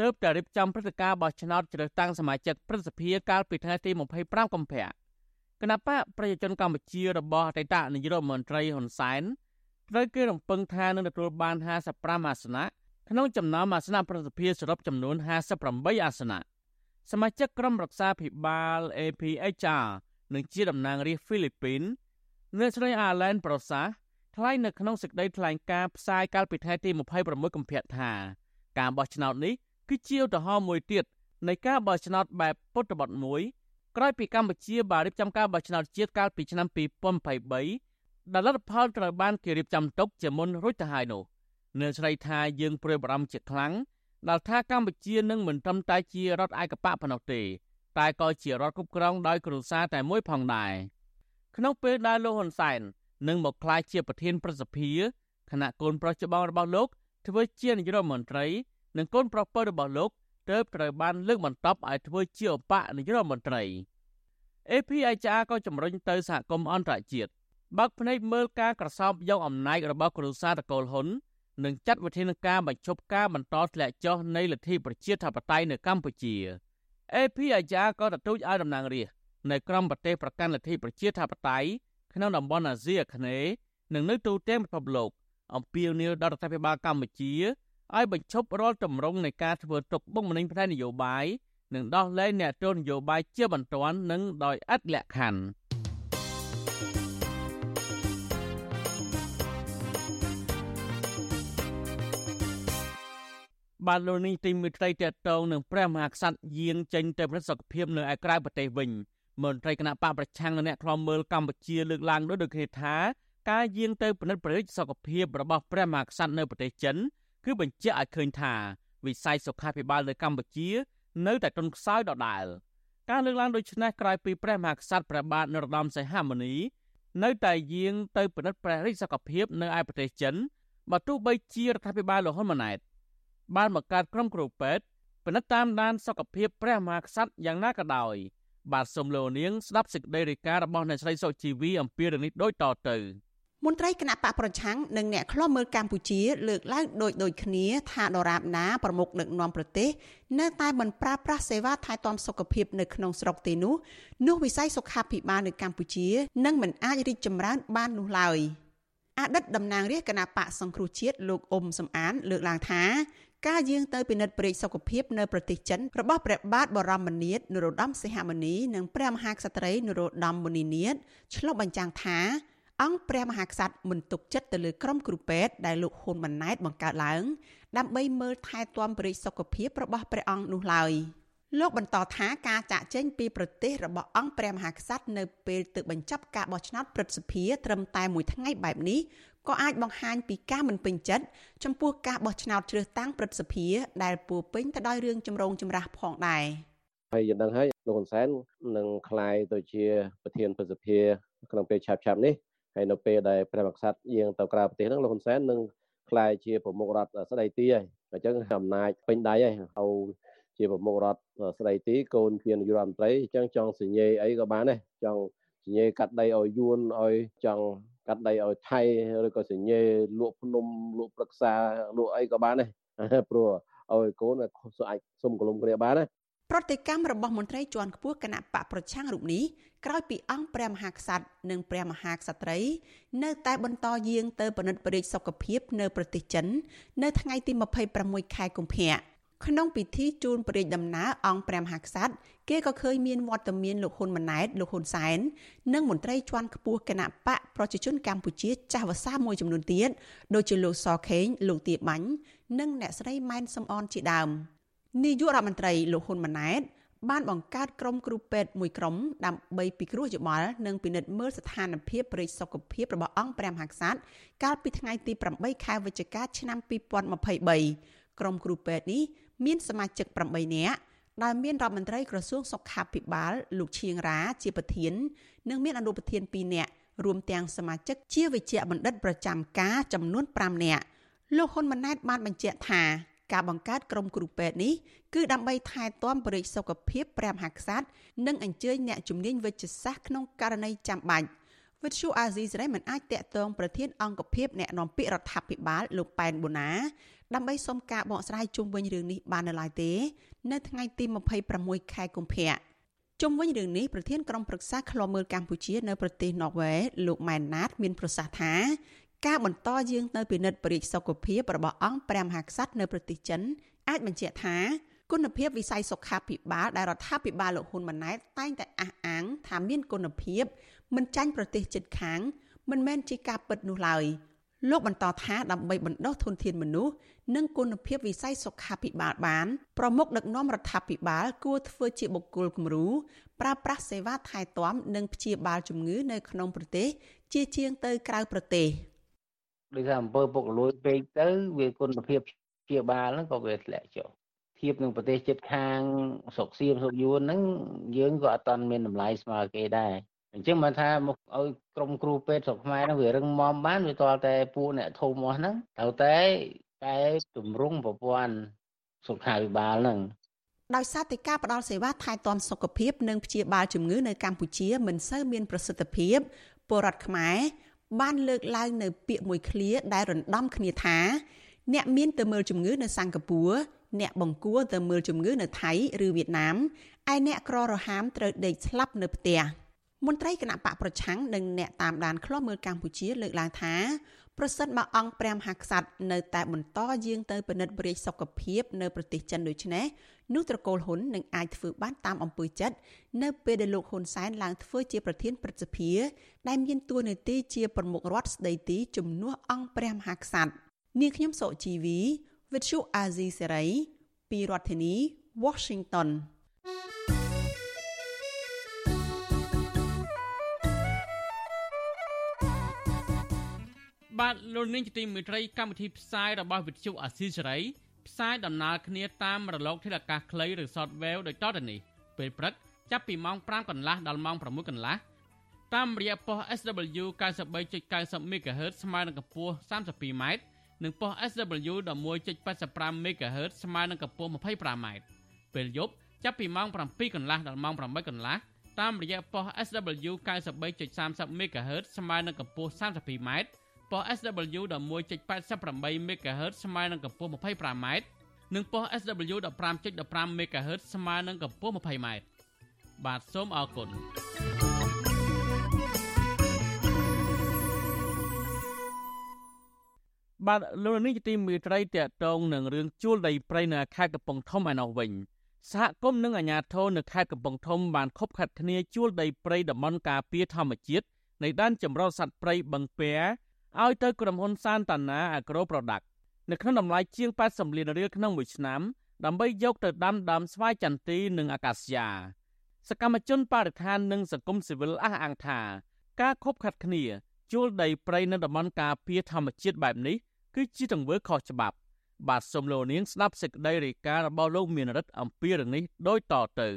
ទើបតែរៀបចំព្រឹត្តិការណ៍បោះឆ្នោតជ្រើសតាំងសមាជិកព្រឹទ្ធសភាកាលពីថ្ងៃទី25កុម្ភៈគណៈបកប្រជាជនកម្ពុជារបស់អតីតនាយករដ្ឋមន្ត្រីហ៊ុនសែនត្រូវគេរំពឹងថានឹងទទួលបាន55អាសនៈក្នុងចំណោមអាសនៈប្រសិទ្ធភាពសរុបចំនួន58អាសនៈ សមាជិកក្រុមរក្សាភិបាល APHR និងជាតំណាងរាស្ត្រហ្វីលីពីនអ្នកស្រីអាឡែនប្រូសាថ្លែងនៅក្នុងសេចក្តីថ្លែងការណ៍ផ្សាយកាលពីថ្ងៃទី26កុម្ភៈថាការបោះឆ្នោតនេះគឺជាឧទាហរណ៍មួយទៀតនៃការបោះឆ្នោតបែបពុទ្ធបទមួយក្រោយពីកម្ពុជាបានរៀបចំការបោះឆ្នោតជាតិកាលពីឆ្នាំ2023ដែលលទ្ធផលត្រូវបានគេរៀបចំទុកជាមុនរួចទៅហើយនោះនៅស្រីថាយើងព្រួយបារម្ភជាខ្លាំង ដែលថាកម្ពុជានឹងមិនត្រឹមតែជារដ្ឋឯកបកប៉ុណ្ណោះទេតែក៏ជារដ្ឋគ្រប់គ្រងដោយគ្រួសារតែមួយផងដែរក្នុងពេលដែលលោកហ៊ុនសែននឹងមកក្លាយជាប្រធានប្រសិទ្ធិគណៈកូនប្រុសច្បងរបស់លោក ធ្វើជានាយករដ្ឋមន្ត្រី និងកូនប្រុសពៅរបស់លោកទើបត្រូវបានលើកបន្ទប់ឲ្យធ្វើជាឧបនាយករដ្ឋមន្ត្រី APICR ក៏ជំរុញទៅសហគមន៍អន្តរជាតិបើកភ្នែកមើលការក្រសោបយកអំណាចរបស់គ្រួសារតកូលហ៊ុន និងចាត់វិធានការបញ្ឈប់ការបន្តធ្លាក់ចុះនៃលទ្ធិប្រជាធិបតេយ្យនៅកម្ពុជា APICR ក៏ទទូចឲ្យតំណាងរាស្ត្រនៅក្រមប្រទេសប្រកាន់លទ្ធិប្រជាធិបតេយ្យក្នុងតំបន់អាស៊ីអាគ្នេយ៍និងនៅទូទាំងពិភពលោកអំពាវនាវដល់រដ្ឋាភិបាលកម្ពុជាឲ្យបញ្ឈប់រាល់ទម្រង់នៃការធ្វើទុកបុកម្នេញផ្នែកនយោបាយនិងដោះលែងអ្នកទោសនយោបាយជាបន្ទាន់និងដោយឥតលក្ខខណ្ឌ បានលោកនេះទីមួយត្រីតតងនឹងព្រះមហាក្សត្រយាងចេញទៅប្រតិសុខភាពនៅឯក្រៅប្រទេសវិញមន្ត្រីគណៈបកប្រឆាំងនិងអ្នកខ្លាំមើលកម្ពុជាលើកឡើងដោយដូចគ្នាថាការយាងទៅពិនិត្យប្រយោជន៍សុខភាពរបស់ព្រះមហាក្សត្រនៅប្រទេសចិនគឺបញ្ជាក់ឲ្យឃើញថាវិស័យសុខាភិបាលនៅកម្ពុជា នៅតែទន់ខ្សោយដដែលការលើកឡើងដូចនេះក្រោយពីព្រះមហាក្សត្រព្រះបាទនរោត្តមសីហមុនីនៅតែយាងទៅពិនិត្យព្រះរាជសុខភាពនៅឯប្រទេសចិនបើទោះបីជារដ្ឋាភិបាលលហ៊ុនម៉ាណែត បានបង្កើតក្រុមគ្រូពេទ្យពិនិត្យតាមដានសុខភាពព្រះមហាក្សត្រយ៉ាងណាក៏ដោយបាទសូមលោកនាងស្ដាប់សេចក្តីរាយការណ៍របស់អ្នកស្រីសុជីវីអំពីរឿងនេះដូចតទៅមន្ត្រីគណៈបកប្រឆាំងនិងអ្នកខ្លាំមើលកម្ពុជាលើកឡើងដូចដូចគ្នាថាដរាបណាប្រមុខដឹកនាំប្រទេសនៅតែមិនប្រើប្រាស់សេវាថែទាំសុខភាពនៅក្នុងស្រុកទេនោះនោះវិស័យសុខាភិបាលនៅកម្ពុជានឹងមិនអាចរីកចម្រើនបាននោះឡើយអតីតតំណាងរាជគណៈបកសង្គ្រោះជាតិលោកអ៊ុំសំអាន លើកឡើងថា ការយាងទៅពិនិត្យព្រែកសុខភាពនៅប្រទេសចិនរបស់ព្រះបាទបរមនាថនរោត្តមសីហមុនីនិងព្រះមហាក្សត្រីនរោត្តមមុនីនាថឆ្លុះបញ្ចាំងថាអង្គព្រះមហាក្សត្រមិនទុកចិត្តទៅលើក្រុមគ្រូពេទ្យដែលលោកហ៊ុនម៉ាណែតបង្កើតឡើង ដើម្បីមើលថែទាំបរិយាសុខភាពរបស់ព្រះអង្គនោះឡើយ លោកបន្តថាការចាក់ចែងពីប្រទេសរបស់អង្គព្រះមហាក្សត្រនៅពេលទើបបញ្ចប់ការបោះឆ្នោតព្រឹទ្ធសភាត្រឹមតែមួយថ្ងៃបែបនេះក៏អាចបង្ហាញពីការមិនពេញចិត្តចំពោះការបោះឆ្នោតជ្រើសតាំងព្រឹទ្ធសភាដែលពោពេញទៅដោយរឿងចម្រូងចម្រាសផងដែរហើយយើងដឹងហើយលោកហ៊ុនសែននឹងក្លាយទៅជាប្រធានព្រឹទ្ធសភាក្នុងពេលឆាប់ៗនេះហើយនៅពេលដែលព្រះមហាក្សត្រយាងទៅក្រៅប្រទេសហ្នឹងលោកហ៊ុនសែននឹងក្លាយជាប្រមុខរដ្ឋស្ដីទីហើយអញ្ចឹងអំណាចពេញដៃហើយហើយ ជាប្រមុខរដ្ឋស្ដីទីកូនជានាយករដ្ឋមន្ត្រីអញ្ចឹងចង់សញ្ញេអីក៏បានដែរចង់សញ្ញេកាត់ដីឲ្យយួនឲ្យចង់កាត់ដីឲ្យថៃឬក៏សញ្ញេលក់ភ្នំលក់ប្រឹក្សាលក់អីក៏បានដែរព្រោះឲ្យកូនអាចសុំកលុំគ្នាបានណាប្រតិកម្មរបស់មន្ត្រីជាន់ខ្ពស់គណៈបកប្រឆាំងរូបនេះក្រោយពីអង្គព្រះមហាក្សត្រនិងព្រះមហាក្សត្រី នៅតែបន្តយាងទៅពិនិត្យបរិយាសុខភាពនៅប្រទេសចិន នៅថ្ងៃទី26ខែកុម្ភៈ ក្នុងពិធីជូនព្រះរាជដំណើរអង្គព្រះមហាក្សត្រគេក៏ឃើញមានវត្តមានលោកហ៊ុនម៉ាណែតលោកហ៊ុនសែននិងមន្ត្រីជាន់ខ្ពស់គណៈបកប្រជាជនកម្ពុជាចាស់វសាមួយចំនួនទៀតដូចជាលោកសខេងលោកទាបាញ់និងអ្នកស្រីម៉ែនសំអនជាដើម។នាយករដ្ឋមន្ត្រីលោកហ៊ុនម៉ាណែតបានបង្កើតក្រុមគ្រូពេទ្យមួយក្រុមដើម្បីពិគ្រោះយោបល់និងពិនិត្យមើលស្ថានភាពប្រេសុខភាពរបស់អង្គព្រះមហាក្សត្រកាលពីថ្ងៃទី8ខែវិច្ឆិកាឆ្នាំ2023ក្រុមគ្រូពេទ្យនេះ មានសមាជិក8នាក់ដែលមានរដ្ឋមន្ត្រីក្រសួងសុខាភិបាល លោកឈៀងរ៉ាជាប្រធាន និងមានអនុប្រធាន2នាក់រួមទាំងសមាជិកជាវិជ្ជបណ្ឌិតប្រចាំការចំនួន5នាក់លោកហ៊ុនម៉ាណែតបានបញ្ជាក់ថាការបង្កើតក្រុមគ្រូពេទ្យនេះគឺដើម្បីថែទាំបរិយាសុខភាពព្រះមហាក្សត្រនិងអញ្ជើញអ្នកជំនាញវិទ្យាសាស្ត្រក្នុងករណីចាំបាច់ វិទ្យុអាស៊ីសេរីមិនអាចតាក់ទងប្រធានអង្គភិបអ្នកនាំពាក្យរដ្ឋាភិបាលលោកប៉ែនបូណាដើម្បីសុំការបកស្រាយជុំវិញរឿងនេះបាននៅឡើយទេ នៅថ្ងៃទី26ខែកុម្ភៈជុំវិញរឿងនេះប្រធានក្រុមប្រឹក្សាឃ្លាំមើលកម្ពុជានៅប្រទេសណ័រវេលោកម៉ែនណាត មានប្រសាសន៍ថាការបន្តយាងទៅពិនិត្យបរិយាសុខភាពរបស់អង្គព្រះមហាក្សត្រនៅប្រទេសចិន អាចបញ្ជាក់ថាគុណភាពវិស័យសុខាភិបាលដែលរដ្ឋាភិបាលលោកហ៊ុនម៉ាណែតតែងតែអះអាងថាមានគុណភាព មិនចាញ់ប្រទេសជិតខាង មិនមែនជាការពិតនោះឡើយលោកបន្តថាដើម្បីបណ្ដុះធនធានមនុស្សនិងគុណភាពវិស័យសុខាភិបាលបានប្រមុខដឹកនាំរដ្ឋាភិបាលគួរធ្វើជាបុគ្គលគំរូប្រើប្រាស់សេវាថែទាំនិងព្យាបាលជំងឺនៅក្នុងប្រទេស ជាជាងទៅក្រៅប្រទេសដូចថាអំពើពុករលួយពេកទៅវាគុណភាពជាបាលហ្នឹងក៏វាធ្លាក់ចុះធៀបនឹងប្រទេសជិតខាងស្រុកសៀមស្រុកយួនហ្នឹងយើងក៏អត់តាន់មានតម្លៃស្មើគេដែរ អញ្ចឹងមិនថាមកឲ្យក្រុមគ្រូពេទ្យស្រុកខ្មែរហ្នឹងវារឹងមាំបានវាតលតែពួកអ្នកធំអស់ហ្នឹងត្រូវតែតែទម្រង់ប្រព័ន្ធសុខាភិបាលហ្នឹងដោយសារតែការផ្តល់សេវាថែទាំសុខភាពនិងព្យាបាលជំងឺនៅកម្ពុជាមិនសូវមានប្រសិទ្ធភាពពលរដ្ឋខ្មែរបានលើកឡើងនៅពាក្យមួយឃ្លាដែលរំដំគ្នាថា អ្នកមានទៅមើលជំងឺនៅសិង្ហបុរីអ្នកបង្គួរទៅមើលជំងឺនៅថៃឬវៀតណាមឯអ្នកក្ររហាមត្រូវដេកស្លាប់នៅផ្ទះ មន្ត្រីគណៈបកប្រឆាំងនិងអ្នកតាមដានឃ្លាំមើលកម្ពុជាលើកឡើងថាប្រសិនបើអង្គព្រះមហាក្សត្រនៅតែបន្តយាងទៅពិនិត្យបរិយាសុខភាពនៅប្រទេសចិនដូចនេះនោះត្រកូលហ៊ុននឹងអាចធ្វើបានតាមអំពើចិត្តនៅពេលដែលលោកហ៊ុនសែនឡើងធ្វើជាប្រធានព្រឹទ្ធសភាដែលមានតួនាទីជាប្រមុខរដ្ឋស្ដីទីជំនួសអង្គព្រះមហាក្សត្រនាងខ្ញុំសុជីវីវិទ្យុអាស៊ីសេរីពីរដ្ឋធានី Washington បាទលោកនាងជាទីមេត្រីកម្មវិធីផ្សាយរបស់វិទ្យុអាស៊ីសេរីផ្សាយដំណើរគ្នាតាមរលកធាតុអាកាសខ្លីឬ Shortwave ដូចតទៅនេះពេលព្រឹកចាប់ពីម៉ោង5កន្លះដល់ម៉ោង6កន្លះតាមរយៈប៉ុស SW 93.90 MHz ស្មើនឹងកម្ពស់ 32m និងប៉ុស SW 11.85 MHz ស្មើនឹងកម្ពស់ 25m ពេលយប់ចាប់ពីម៉ោង7កន្លះដល់ម៉ោង8កន្លះតាមរយៈប៉ុស SW 93.30 MHz ស្មើនឹងកម្ពស់ 32m ប៉ុស SW 11.88 MHz ស្មើនឹងកម្ពស់ 25m និងប៉ុស SW 15.15 MHz ស្មើនឹងកម្ពស់ 20m បាទសូមអរគុណបាទលោកនេះជាទីមេត្រីតកតងនឹងរឿងជួលដីព្រៃនៅខេត្តកំពង់ធំឯណោះវិញសហគមន៍និងអាជ្ញាធរនៅខេត្តកំពង់ធំបានខົບខាត់គ្នាជួលដីព្រៃតំបន់ការពារធម្មជាតិនៃដែនចម្រុះសត្វព្រៃបឹងពែ ឲ្យទៅក្រុមហ៊ុនសានតាណា Agro Product នៅក្នុងតម្លៃជាង80លានរៀលក្នុងមួយឆ្នាំដើម្បីយកទៅដាំដើមស្វាយចន្ទីនិងអាកាសយ៉ាសកម្មជនបរិស្ថាននិងសង្គមស៊ីវិលអះអាងថា ការខົບខាត់គ្នាជួលដីព្រៃនៅតំបន់ការពារធម្មជាតិបែបនេះគឺជាទង្វើខុសច្បាប់ បាទសូមលោកនាងស្ដាប់សេចក្តីរាយការណ៍របស់លោកមានរិទ្ធអំពីរឿងនេះដូចតទៅ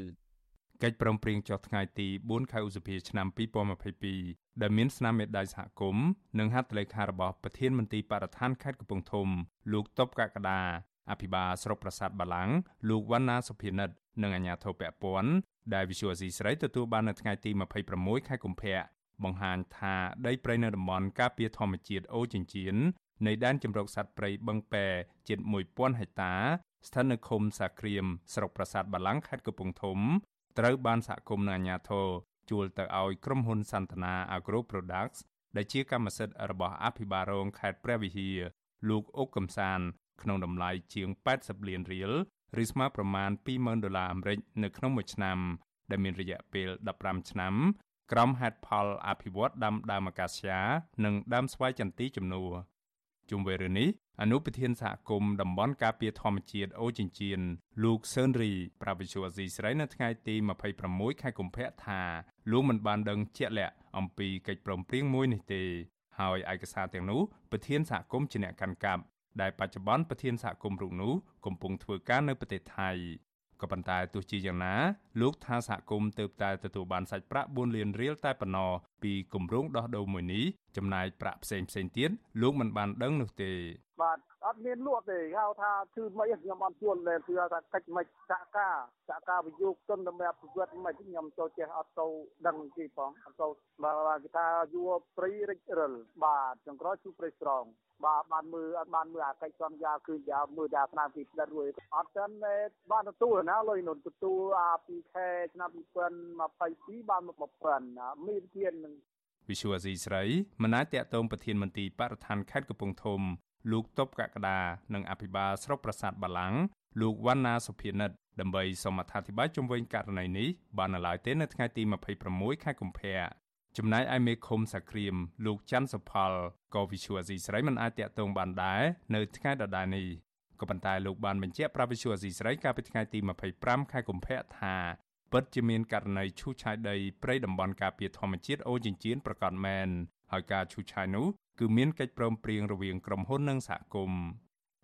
កិច្ចព្រមព្រៀងចុះថ្ងៃទី4ខែឧសភាឆ្នាំ2022ដែលមានស្នាមមេដៃសហគមន៍និងហត្ថលេខារបស់ប្រធានមន្ត្រីបរិស្ថានខេត្តកំពង់ធំ លោកតបកកដាអភិបាលស្រុកប្រាសាទបាឡាំងលោកវណ្ណាសុភិនិតនិងអាជ្ញាធរពាក់ព័ន្ធដែលវិសុវស៊ីស្រីទទួលបាននៅថ្ងៃទី26ខែកុម្ភៈបង្ហាញថាដីព្រៃនៅតំបន់ការពារធម្មជាតិអូចិញ្ចៀននៃដែនជម្រកសត្វព្រៃបឹងពែជិត1000ហិកតាស្ថិតនៅឃុំសាក្រៀមស្រុកប្រាសាទបាឡាំងខេត្តកំពង់ធំ ត្រូវបានសហគមន៍និងអាជ្ញាធរជួលទៅឲ្យក្រុមហ៊ុនសន្តានា Agro Products ដែលជាកម្មសិទ្ធិរបស់អភិបាលរងខេត្តព្រះវិហារលោកអុកកំសាន ក្នុងតម្លៃជាង80លានរៀលឬស្មើប្រមាណ20,000ដុល្លារអាមេរិកនៅក្នុងមួយឆ្នាំដែលមានរយៈពេល15ឆ្នាំក្រមហេតុផលអភិវឌ្ឍដាំដើមអាកាសយ៉ានិងដើមស្វាយចន្ទីជំនួស ជុំវិញរឿងនេះអនុប្រធានសហគមន៍តំបន់ការពារធម្មជាតិអូចិញ្ចៀនលោកសឿនរីប្រាវិជូអាស៊ីស្រីនៅថ្ងៃទី26ខែកុម្ភៈថាលោកមិនបានដឹងជាក់លាក់អំពីកិច្ចព្រមព្រៀងមួយនេះទេហើយឯកសារទាំងនោះប្រធានសហគមន៍ជាអ្នកកាន់កាប់ដែលបច្ចុប្បន្នប្រធានសហគមន៍រូបនោះកំពុងធ្វើការនៅប្រទេសថៃក៏ប៉ុន្តែទោះជាយ៉ាងណាលោកថាសហគមន៍ទើបតែទទួលបានសាច់ប្រាក់4លានរៀលតែប៉ុណ្ណោះ ពីគម្រោងដោះដូរមួយនេះចំណាយប្រាក់ផ្សេងផ្សេងទៀតលោកមិនបានដឹងនោះទេបាទអត់មានលក់ទេហៅថាគឺមិនខ្ញុំអត់ជួលទេគឺថាកិច្ចមិនសហការសហការវិយោគទុនដើម្បីអភិវឌ្ឍមិនខ្ញុំចូលចេះអត់ទៅដឹងទេផងអត់ទៅបាទគេថាយួរព្រៃរិចរិលបាទចង្ក្រោយគឺព្រៃស្រងបាទបានមើលអត់បានមើលអាកិច្ចសន្យាគឺយ៉ាមើលដាស្នាមពីផ្ដិតរួយអត់ចឹងបានទទួលណាលុយនោះទទួលអាពីខែឆ្នាំ2022បានមក1000មានធាននឹង វិសុវអាស៊ីស្រីមិនអាចតតងប្រធានមន្ត្រីបរិស្ថានខេត្តកំពង់ធំលោកតបកកដានិងអភិបាលស្រុកប្រាសាទបាឡាំងលោកវណ្ណាសុភានិតដើម្បីសូមអធិប្បាយជុំវិញករណីនេះបាននៅឡើយទេនៅថ្ងៃទី26ខែកុម្ភៈចំណែកឯមេឃុំសាក្រៀមលោកច័ន្ទសុផលក៏វិសុវអាស៊ីស្រីមិនអាចតាក់ទងបានដែរនៅថ្ងៃដដែលនេះក៏ប៉ុន្តែលោកបានបញ្ជាក់ប្រាប់វិសុវអាស៊ីស្រីកាលពីថ្ងៃទី25ខែកុម្ភៈថា ពិតជាមានករណីឈូសឆាយដីព្រៃតំបន់ការពារធម្មជាតិអូចិញ្ចៀនប្រកាសមែនហើយការឈូសឆាយនោះគឺមានកិច្ចព្រមព្រៀងរវាងក្រុមហ៊ុននិងសហគមន៍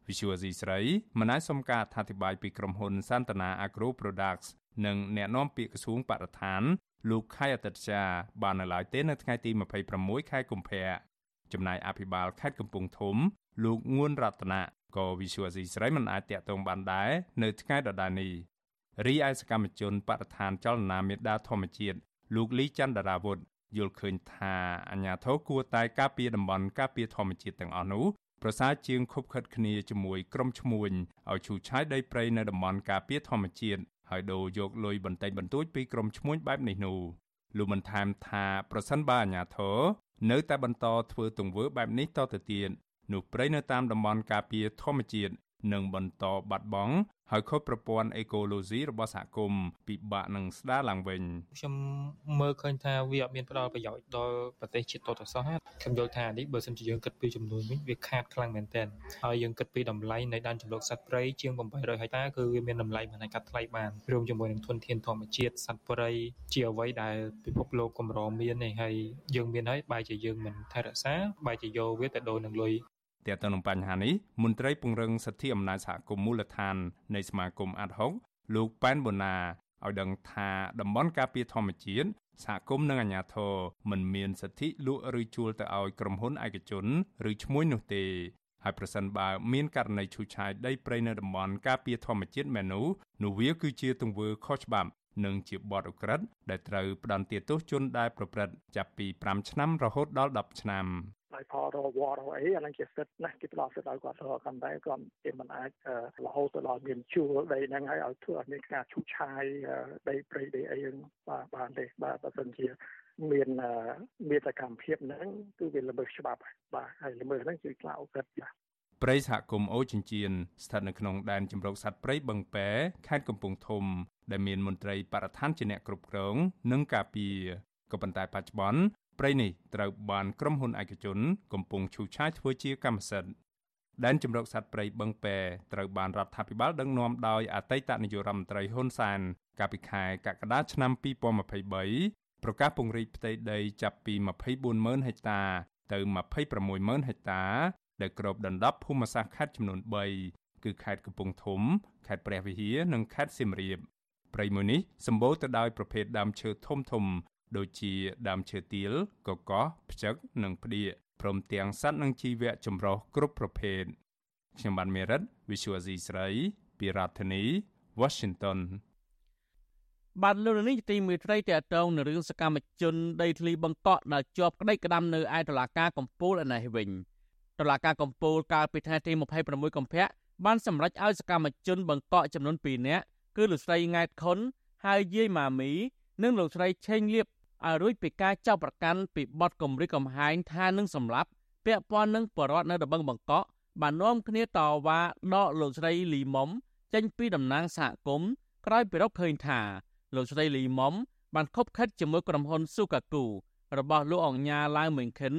Visual C ស្រីមិនអាចសុំការអធិប្បាយពីក្រុមហ៊ុនសន្តានា Agro Products និងអ្នកនាំពាក្យក្រសួងបរិស្ថាន លោកខៃអតិតជាបាននៅឡើយទេនៅថ្ងៃទី26ខែកុម្ភៈចំណែកអភិបាលខេត្តកំពង់ធំ លោកងួនរតនាក៏ Visual C ស្រីមិនអាចតាក់ទងបានដែរនៅថ្ងៃដដែលនេះ រីឯសកម្មជនបរិស្ថានចលនាមេដាធម្មជាតិលោកលីច័ន្ទរាវុធយល់ឃើញថាអាញាធរគួរតែការពារតំបន់ការពារធម្មជាតិទាំងអស់នោះប្រសើរជាងខົບខិតគ្នាជាមួយក្រុមឈ្មួញឲ្យឈូសឆាយដីព្រៃនៅតំបន់ការពារធម្មជាតិហើយដូរយកលុយបន្តិចបន្តួចពីក្រុមឈ្មួញបែបនេះនោះលោកបានថែមថាប្រសិនបើអាញាធរនៅតែបន្តធ្វើទង្វើបែបនេះតទៅទៀតនោះព្រៃនៅតាមតំបន់ការពារធម្មជាតិនឹងបន្តបាត់បង់ ហើយខុសប្រព័ន្ធអេកូឡូស៊ីរបស់សហគមន៍ពិបាកនឹងស្ដារឡើងវិញខ្ញុំមើលឃើញថាវាអត់មានផ្ដល់ប្រយោជន៍ដល់ប្រទេសជាតិតទៅសោះខ្ញុំយល់ថានេះបើសិនជាយើងគិតពីចំនួនវិញវាខាតខ្លាំងមែនទែនហើយយើងគិតពីតម្លៃនៃដែនជម្រកសត្វព្រៃជាង800ហិកតាគឺវាមានតម្លៃមិនអាចកាត់ថ្លៃបានរួមជាមួយនឹងធនធានធម្មជាតិសត្វព្រៃជាអ្វីដែលពិភពលោកកម្រមាននេះហើយយើងមានហើយបែរជាយើងមិនថែរក្សាបែរជាយកវាទៅដូរនឹងលុយ ទាក់ទងនឹងបញ្ហានេះមន្ត្រីពង្រឹងសិទ្ធិអំណាចសហគមន៍មូលដ្ឋាននៃសមាគមអាត់ហុកលោកប៉ែនបូណាឲ្យដឹងថាតំបន់ការពារធម្មជាតិសហគមន៍និងអាជ្ញាធរមិនមានសិទ្ធិលក់ឬជួលទៅឲ្យក្រុមហ៊ុនឯកជនឬឈ្មួញនោះទេហើយប្រសិនបើមានករណីឈូសឆាយដីព្រៃនៅតំបន់ការពារធម្មជាតិមែននោះនោះវាគឺជាទង្វើខុសច្បាប់និងជាបទឧក្រិដ្ឋដែលត្រូវផ្តន្ទាទោសជនដែលប្រព្រឹត្តចាប់ពី5ឆ្នាំរហូតដល់10ឆ្នាំ ដោយផលរវត្តរអីអានឹងជាសិទ្ធណាគេផ្ដល់សិទ្ធឲ្យគាត់រកកាន់តែគាត់គេមិនអាចរហូតទៅដល់មានជួលដីហ្នឹងហើយឲ្យធ្វើឲ្យមានការឈូសឆាយដីព្រៃដីអីហ្នឹងបាទបានទេបាទបើមិនជាមានមានសកម្មភាពហ្នឹងគឺវាល្មើសច្បាប់បាទហើយល្មើសហ្នឹងគឺខ្លាអូកិតបាទព្រៃសហគមន៍អូចិញ្ចៀនស្ថិតនៅក្នុងដែនជម្រកសត្វព្រៃបឹងពែខេត្តកំពង់ធំ ដែលមានមន្ត្រីបរិស្ថានជាអ្នកគ្រប់គ្រង និងការពារក៏ប៉ុន្តែបច្ចុប្បន្ន ព្រៃនេះត្រូវបានក្រុមហ៊ុនឯកជន កំពុងឈូសឆាយធ្វើជាកម្មសិទ្ធិដែនជំរកសត្វព្រៃបឹងពែត្រូវបានរដ្ឋាភិបាលដឹកនាំដោយអតីតនាយករដ្ឋមន្ត្រីហ៊ុនសានកាលពីខែកក្កដាឆ្នាំ2023ប្រកាសពង្រីកផ្ទៃដីចាប់ពី240,000ហិកតា ទៅ260,000ហិកតា ដែលគ្របដណ្ដប់ភូមិសាស្ត្រខេត្តចំនួន3គឺខេត្តកំពង់ធំខេត្តព្រះវិហារនិងខេត្តសៀមរាបព្រៃមួយនេះសម្បូរទៅដោយប្រភេទដើមឈើធំធំ ដូចជាដើមឈើទាលកកោះផ្ចឹកនិងផ្ដៀកព្រមទាំងសត្វនិងជីវៈចម្រុះគ្រប់ប្រភេទខ្ញុំបានមេរិត Visual Asia ស្រីពីរដ្ឋធានី Washington បានលើនេះទីមេត្រីតេតងនៅរឿងសកម្មជនដីធ្លីបង្កក់ដែលជាប់ក្តីក្តាំនៅឯតុលាការកំពូលឯនេះវិញតុលាការកំពូលកាលពីថ្ងៃទី26កុម្ភៈបានសម្រេចឲ្យសកម្មជនបង្កក់ចំនួន2នាក់គឺលោកស្រីង៉ែតខុនហើយយាយម៉ាមី និងលោកស្រីឆេងលៀប ឲ្យរួចពីការចាប់ប្រកាន់ពីបទគំរាមកំហែងថានឹងសម្លាប់ពាក់ព័ន្ធនឹងបរិវត្តនៅដបឹងបង្កក់បាននាំគ្នាតវ៉ាដកលោកស្រីលីមុំចេញពីតំណាងសហគមន៍ក្រោយពីរកឃើញថាលោកស្រីលីមុំបានខົບខិតជាមួយក្រុមហ៊ុនស៊ូកាគូរបស់លោកអង្ញាឡាវមេងខិន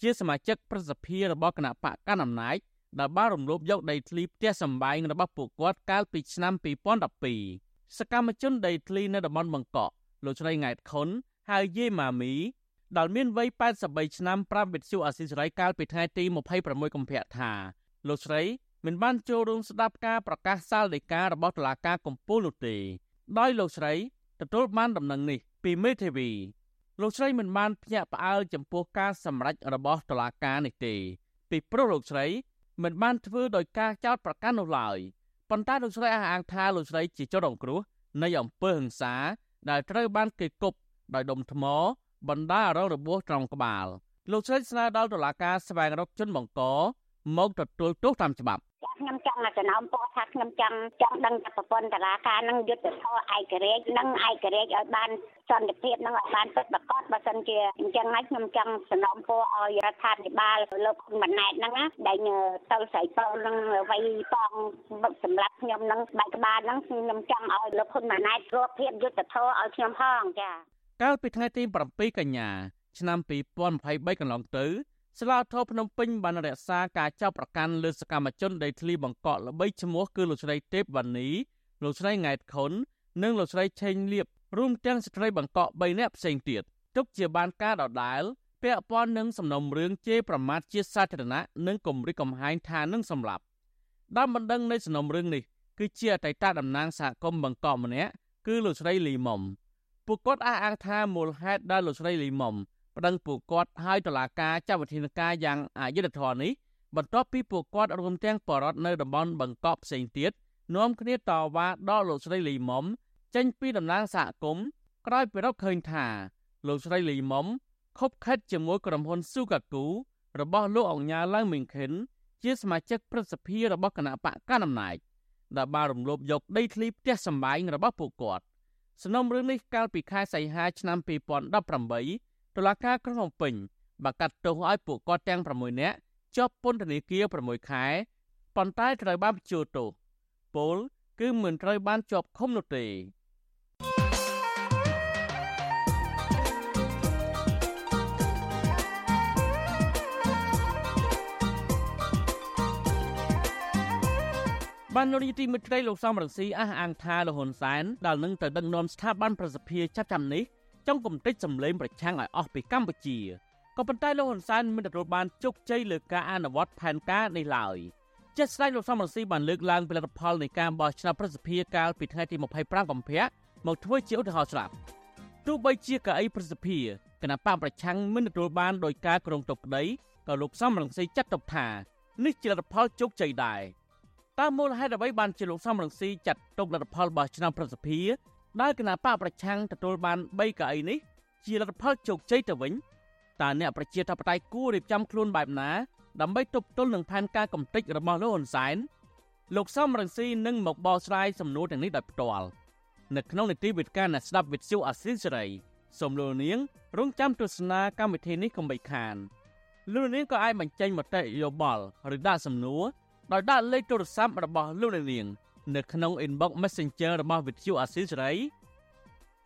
ជាសមាជិកប្រសិទ្ធិរបស់គណៈបកកណ្ដាលអំណាចដែលបានរំលោភយកដីធ្លីផ្ទះសម្បែងរបស់ពួកគាត់កាលពីឆ្នាំ2012សកម្មជនដីធ្លីនៅតំបន់បង្កក់លោកស្រីង៉ែតខុន ហៅយេម៉ាមីដែលមានវ័យ83ឆ្នាំប្រាប់វិទ្យុអាស៊ីសេរីកាលពីថ្ងៃទី26កុម្ភៈថាលោកស្រីមិនបានចូលរួមស្ដាប់ការប្រកាសសាលដីការបស់តុលាការកំពូលនោះទេដោយលោកស្រីទទួលបានដំណឹងនេះពីមេធាវីលោកស្រីមិនបានភ្ញាក់ផ្អើលចំពោះការសម្រេចរបស់តុលាការនេះទេ ពីព្រោះលោកស្រីមិនបានធ្វើដោយការចោទប្រកាន់នោះឡើយប៉ុន្តែលោកស្រីអះអាងថាលោកស្រីជាជនរងគ្រោះនៃអំពើហិង្សាដែលត្រូវបានគេគប់ ដោយដុំថ្មបណ្ដារងរបួសត្រង់ក្បាលលោកស្រីស្នើដល់តុលាការស្វែងរកជនបង្កមកទទួលទោសតាមច្បាប់ខ្ញុំចង់ចំណោមពោថាខ្ញុំចង់ចង់ដឹងថាប្រព័ន្ធតឡាការនឹងយុទ្ធធរឯករាជ្យនិងឯករាជ្យឲ្យបានសន្តិភាពនិងឲ្យបានពិតប្រាកដបើសិនជាអញ្ចឹងហើយខ្ញុំចង់សំណូមពរឲ្យរដ្ឋាភិបាលលោកហ៊ុនម៉ាណែតហ្នឹងណាដែលទៅស្រីពោនឹងវ័យប៉ងសម្រាប់ខ្ញុំនឹងបែកក្បាលហ្នឹងខ្ញុំចង់ឲ្យលោកហ៊ុនម៉ាណែតរាប់ភាពយុទ្ធធរឲ្យខ្ញុំផងចា កាលពីថ្ងៃទី7កញ្ញាឆ្នាំ2023កន្លងទៅស្លាធរភ្នំពេញបានរក្សាការចាប់ប្រកាន់លើសកម្មជនដីធ្លីបង្កក់ល្បីឈ្មោះគឺលោកស្រីទេពវណ្ណីលោកស្រីង៉ែតខុននិងលោកស្រីឆេងលៀបរួមទាំងស្ត្រីបង្កក់3នាក់ផ្សេងទៀតទុកជាបានការដដែលពាក់ព័ន្ធនឹងសំណុំរឿងជេរប្រមាថជាសាធារណៈនិងគំរាមកំហែងថានឹងសម្លាប់ដើមបណ្ដឹងនៃសំណុំរឿងនេះគឺជាអតីតតំណាងសហគមន៍បង្កប់ម្នាក់គឺលោកស្រីលីមុំ ពួកគាត់អះអាងថាមូលហេតុដែលលោកស្រីលីមុំប្តឹងពួកគាត់ឲ្យតុលាការចាត់វិធានការយ៉ាងអយុត្តិធម៌នេះបន្ទាប់ពីពួកគាត់រួមទាំងបរតនៅតំបន់បង្កប់ផ្សេងទៀតនាំគ្នាតវ៉ាដល់លោកស្រីលីមុំចេញពីតំណាងសហគមន៍ក្រោយពីរកឃើញថាលោកស្រីលីមុំខົບខិតជាមួយក្រុមហ៊ុនស៊ូកាគូរបស់លោកអង្ញាឡៅមីងខិនជាសមាជិកព្រឹទ្ធសភារបស់គណៈបកកណ្ដាលអំណាចដែលបានរំលោភយកដីធ្លីផ្ទះសម្បែងរបស់ពួកគាត់ សំណុំរឿងនេះកាលពីខែសីហាឆ្នាំ2018តុលាការក្រុងភ្នំពេញបានកាត់ទោសឲ្យពួកគាត់ទាំង6នាក់ជាប់ពន្ធនាគារ6ខែប៉ុន្តែត្រូវបានបញ្ជូលទោសពលគឺមិនត្រូវបានជាប់ឃុំនោះទេ បានលោកនាយទីមិត្តត្រីលោកសំរងស៊ីអះអាងថាលហ៊ុនសែនដែលនឹងទៅដឹកនាំស្ថាប័នប្រសិទ្ធភាពចាប់ចាំនេះចង់គំតិចសម្លេងប្រឆាំងឲ្យអស់ពីកម្ពុជាក៏ប៉ុន្តែលោកហ៊ុនសែនមិនទទួលបានជោគជ័យលើការអនុវត្តផែនការនេះឡើយជាស្ដេចលោកសំរងស៊ីបានលើកឡើងពីលទ្ធផលនៃការបោះឆ្នោតប្រសិទ្ធភាពកាលពីថ្ងៃទី25កុម្ភៈមកធ្វើជាឧទាហរណ៍ស្រាប់ទោះបីជាកៅអីប្រសិទ្ធភាពគណៈបកប្រឆាំងមិនទទួលបានដោយការក្រុងតុកក្តីក៏លោកសំរងស៊ីចាត់ទុកថានេះជាលទ្ធផលជោគជ័យដែរ តើមូលហេតុអ្វីបានជាលោកសំរងស៊ីចាត់ទុកលទ្ធផលរបស់ឆ្នាំប្រសិទ្ធភាពដែលគណៈបកប្រឆាំងទទួលបាន3កៅអីនេះជាលទ្ធផលជោគជ័យទៅវិញតើអ្នកប្រជាធិបតេយ្យគួររៀបចំខ្លួនបែបណាដើម្បីទប់ទល់នឹងផែនការកំទេចរបស់លោកហ៊ុនសែនលោកសំរងស៊ីនឹងមកបកស្រាយសំណួរទាំងនេះដោយផ្ទាល់នៅក្នុងនីតិវិទ្យាអ្នកស្ដាប់វិទ្យុអាស៊ីសេរីសូមលោកនាងរងចាំទស្សនាកម្មវិធីនេះកុំបីខានលោកនាងក៏អាចបញ្ចេញមតិយោបល់ឬដាក់សំណួរ ដោយដាក់លេខទូរស័ព្ទរបស់លោកនាង នៅក្នុង inbox Messenger របស់វិទ្យុអាស៊ីសេរី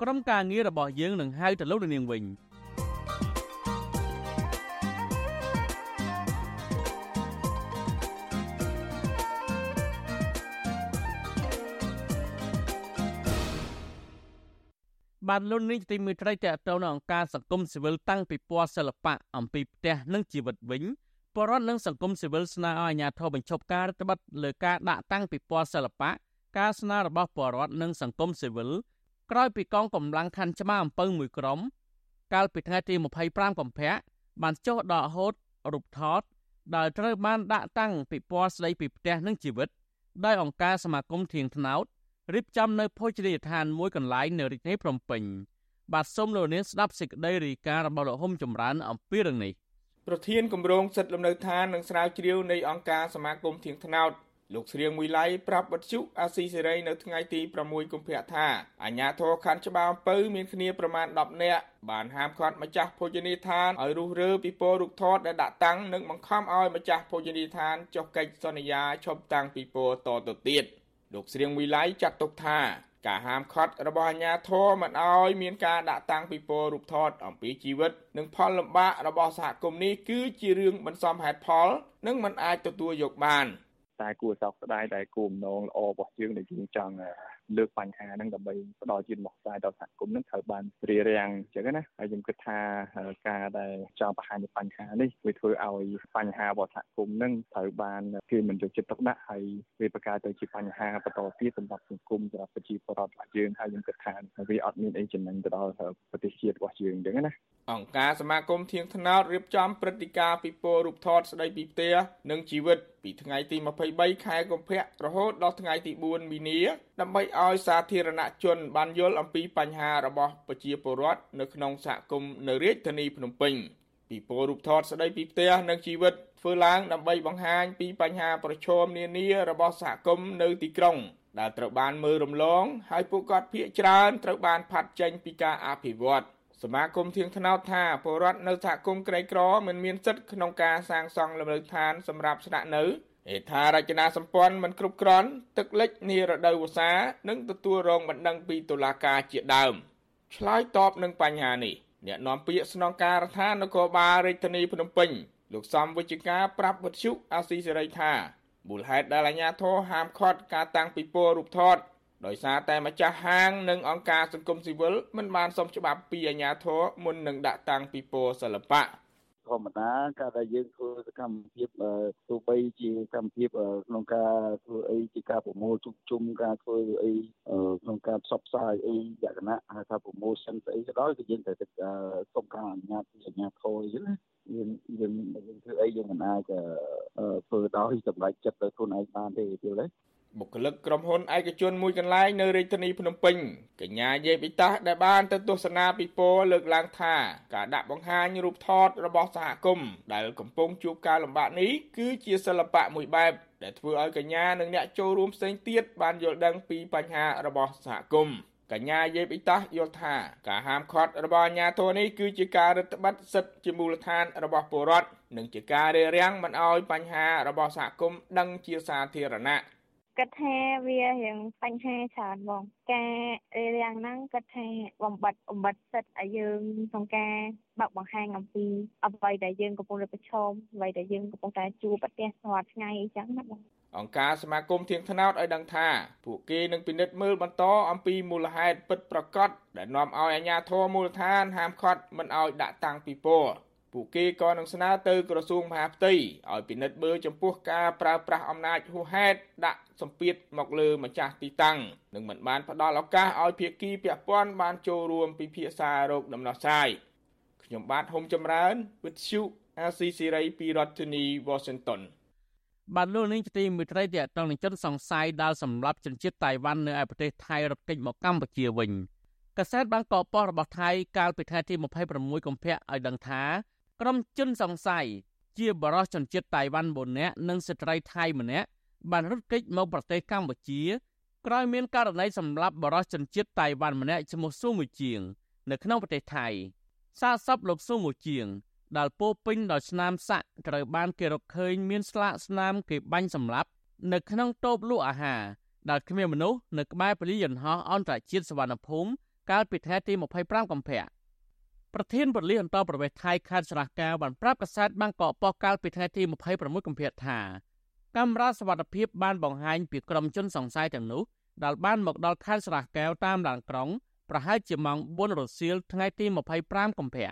ក្រុមការងាររបស់យើងនឹងហៅទៅលោកនាងវិញបានលុននេះទីមួយត្រីតេតទៅនៅអង្គការសង្គមស៊ីវិលតាំងពីពណ៌សិល្បៈអំពីផ្ទះនិងជីវិតវិញ បរដ្ឋនិងសង្គមស៊ីវិលស្នើឲ្យអាជ្ញាធរបញ្ឈប់ការរដ្ឋបတ်លើការដាក់តាំងពិព័រណ៍សិល្បៈការស្នើរបស់បរដ្ឋនិងសង្គមស៊ីវិលក្រោយពីកងកម្លាំងខណ្ឌច្បារអំពើមួយក្រុម កាលពីថ្ងៃទី25កុម្ភៈបានចុះដកហូតរូបថតដែលត្រូវបានដាក់តាំងពិព័រណ៍ស្ដីពីផ្ទះនិងជីវិតដោយអង្គការសមាគមធៀងថ្នោតរៀបចំនៅភោជនីយដ្ឋានមួយកន្លែងនៅរាជធានីភ្នំពេញបាទសូមលោកនាងស្ដាប់សេចក្តីរាយការណ៍របស់លោកហុំចម្រើនអំពីរឿងនេះ ប្រធានគម្រោងសិទ្ធិលំនៅឋាននិងស្រាវជ្រាវនៃអង្គការសមាគមធៀងថ្នោតលោកស្រៀងមួយឡៃប្រាប់បទជុអាស៊ីសេរីនៅថ្ងៃទី6កុម្ភៈថាអាញាធរខណ្ឌច្បារអំពៅមានគ្នាប្រមាណ10នាក់បានហាមឃាត់ម្ចាស់ភោជនីយដ្ឋានឲ្យរុះរើពីពររូបថតដែលដាក់តាំងនិងបង្ខំឲ្យម្ចាស់ភោជនីយដ្ឋានចុះកិច្ចសន្យាឈប់តាំងពីពរតទៅទៀតលោកស្រៀងមួយឡៃចាត់ទុកថា ការហាមឃាត់របស់អាជ្ញាធរមិនអោយមានការដាក់តាំងពិព័រណ៍រូបថតអំពីជីវិត និងផលលំបាករបស់សហគមន៍នេះគឺជារឿងមិនសមហេតុផល និងមិនអាចទទួលយកបានតែគួរសោកស្ដាយដែលគោលបំណងល្អរបស់យើងដែលយើងចង់ លើកបញ្ហាហ្នឹងដើម្បីផ្ដល់ជាមកផ្សាយដល់សហគមន៍ហ្នឹងត្រូវបានរារាំងអញ្ចឹងណាហើយខ្ញុំគិតថាការដែលចង់បង្ហាញបញ្ហានេះវាធ្វើឲ្យបញ្ហារបស់សហគមន៍ហ្នឹងត្រូវបានគេមិនយកចិត្តទុកដាក់ហើយវាបង្កើតទៅជាបញ្ហាបន្តទៀតសម្រាប់សង្គមសម្រាប់ប្រជាពលរដ្ឋរបស់យើងហើយខ្ញុំគិតថាវាអត់មានអីចំណេញទៅដល់ប្រទេសជាតិរបស់យើងអញ្ចឹងណាអង្គការសមាគមធៀងថ្នោតរៀបចំព្រឹត្តិការណ៍ពិព័រណ៍រូបថតស្ដីពីផ្ទះនិងជីវិតពីថ្ងៃទី23ខែកុម្ភៈរហូតដល់ថ្ងៃទី4មីនាដើម្បីឲ្យសាធារណជនបានយល់អំពីបញ្ហារបស់ប្រជាពលរដ្ឋនៅក្នុងសហគមន៍នៅរាជធានីភ្នំពេញពិព័រណ៍រូបថតស្ដីពីផ្ទះនិងជីវិតធ្វើឡើងដើម្បីបង្ហាញពីបញ្ហាប្រឈមនានារបស់សហគមន៍នៅទីក្រុងដែលត្រូវបានមើលរំលងហើយពួកគាត់ភ័យច្រើនត្រូវបានផាត់ចេញពីការអភិវឌ្ឍសមាគមធៀងថ្នោតថាពលរដ្ឋនៅសហគមន៍ក្រីក្រមិនមានសិទ្ធិក្នុងការសាងសង់លំនៅឋានសម្រាប់ស្នាក់នៅ ហេដ្ឋារចនាសម្ព័ន្ធមិនគ្រប់គ្រាន់ទឹកលិចនារដូវវស្សានិងទទួលរងបណ្ដឹងពីតុលាការជាដើមឆ្លើយតបនឹងបញ្ហានេះអ្នកនាំពាក្យស្នងការដ្ឋាននគរបាលរាជធានីភ្នំពេញលោកសំវិជ្ជការប្រាប់វិទ្យុអាស៊ីសេរីថាមូលហេតុដែលអាជ្ញាធរហាមឃាត់ការតាំងពិព័រណ៍រូបថតដោយសារតែម្ចាស់ហាងនិងអង្គការសង្គមស៊ីវិលមិនបានសុំច្បាប់ពីអាជ្ញាធរមុននឹងដាក់តាំងពិព័រណ៍សិល្បៈ ធម្មតាការដែលយើងធ្វើសកម្មភាពទោះបីជាសកម្មភាពក្នុងការធ្វើអីជាការប្រមូលជុំជុំការធ្វើអីក្នុងការផ្សព្វផ្សាយអីលក្ខណៈហៅថា promotion ស្អីក៏ដោយគឺយើងត្រូវតែសុំការអនុញ្ញាតពីអាជ្ញាធរអញ្ចឹងណាយើងយើងយើងធ្វើអីយើងមិនអាចធ្វើដោយសម្រេចចិត្តដោយខ្លួនឯងបានទេយល់ទេ បុគ្គលិកក្រុមហ៊ុនឯកជនមួយកន្លែងនៅរាជធានីភ្នំពេញកញ្ញាយេប៊ីតាសដែលបានទៅទស្សនាពិព័រណ៍លើកឡើងថាការដាក់បង្ហាញរូបថតរបស់សហគមន៍ដែលកំពុងជួបការលំបាកនេះគឺជាសិល្បៈមួយបែបដែលធ្វើឲ្យកញ្ញានិងអ្នកចូលរួមផ្សេងទៀតបានយល់ដឹងពីបញ្ហារបស់សហគមន៍កញ្ញាយេប៊ីតាសយល់ថាការហាមឃាត់របស់អាជ្ញាធរនេះគឺជាការរឹតបន្តឹងសិទ្ធិជាមូលដ្ឋានរបស់ពលរដ្ឋនិងជាការរារាំងមិនឲ្យបញ្ហារបស់សហគមន៍ដឹងជាសាធារណៈ គិតថាវារៀងបញ្ហាច្រើនហ្មងការរារាំងហ្នឹងគិតថាបំបត្តិបំបត្តិសិទ្ធឲ្យយើងក្នុងការបើកបង្ហាញអំពីអ្វីដែលយើងកំពុងតែប្រឈមអ្វីដែលយើងកំពុងតែជួបប្រទះរាល់ថ្ងៃអញ្ចឹងណាបងអង្គការសមាគមធៀងថ្នោតឲ្យដឹងថាពួកគេនឹងពិនិត្យមើលបន្តអំពីមូលហេតុពិតប្រាកដដែលនាំឲ្យអាជ្ញាធរមូលដ្ឋានហាមឃាត់មិនឲ្យដាក់តាំងពិព័រណ៍ ពួកគេក៏នឹងស្នើទៅក្រសួងមហាផ្ទៃឲ្យពិនិត្យមើលចំពោះការប្រើប្រាស់អំណាចហួសហេតុដាក់សម្ពាធមកលើម្ចាស់ទីតាំងនិងមិនបានផ្ដល់ឱកាសឲ្យភាគីពាក់ព័ន្ធបានចូលរួមពិភាក្សារោគដំណោះស្រាយខ្ញុំបាទហុំចម្រើនវិទ្យុអាស៊ីសេរីពីរដ្ឋធានី Washington បានលោកនាងទីមិត្តរីតតងនឹងជនសង្ស័យដែលសម្លាប់ជនជាតិតៃវ៉ាន់នៅឯប្រទេសថៃរត់គេចមកកម្ពុជាវិញកាសែតបានកកប៉ុស្តិ៍របស់ថៃកាលពីថ្ងៃទី26កុម្ភៈឲ្យដឹងថា ក្រុមជនសង្ស័យជាបរិសុជនជាតិតៃវ៉ាន់4នាក់និងស្ត្រីថៃម្នាក់បានរត់គេចមកប្រទេសកម្ពុជាក្រោយមានករណីសម្លាប់បរិសុជនជាតិតៃវ៉ាន់ម្នាក់ឈ្មោះស៊ូមួយជាង នៅក្នុងប្រទេសថៃសាកសពលោកស៊ូមួយជាងដែលពោពេញដោយស្នាមសាក់ត្រូវបានគេរកឃើញមានស្លាកស្នាមគេបាញ់សម្លាប់ នៅក្នុងតូបលក់អាហារដែលគ្មានមនុស្សនៅក្បែរពលីយន្តហោះអន្តរជាតិសវណ្ណភូមិកាលពីថ្ងៃទី25កុម្ភៈ ប្រធានបរិលអន្តរប្រវេសថៃខេត្តស្រះកាវបានប្រាប់កាសែតបាងកកប៉ុស្តិ៍កាលពីថ្ងៃទី26កុម្ភៈថាកាមេរ៉ាសវត្ថិភាពបានបង្ហាញពីក្រុមជនសង្ស័យទាំងនោះដែលបានមកដល់ខេត្តស្រះកែវតាមឡានក្រុងប្រហែលជាម៉ោង4រសៀលថ្ងៃទី25កុម្ភៈ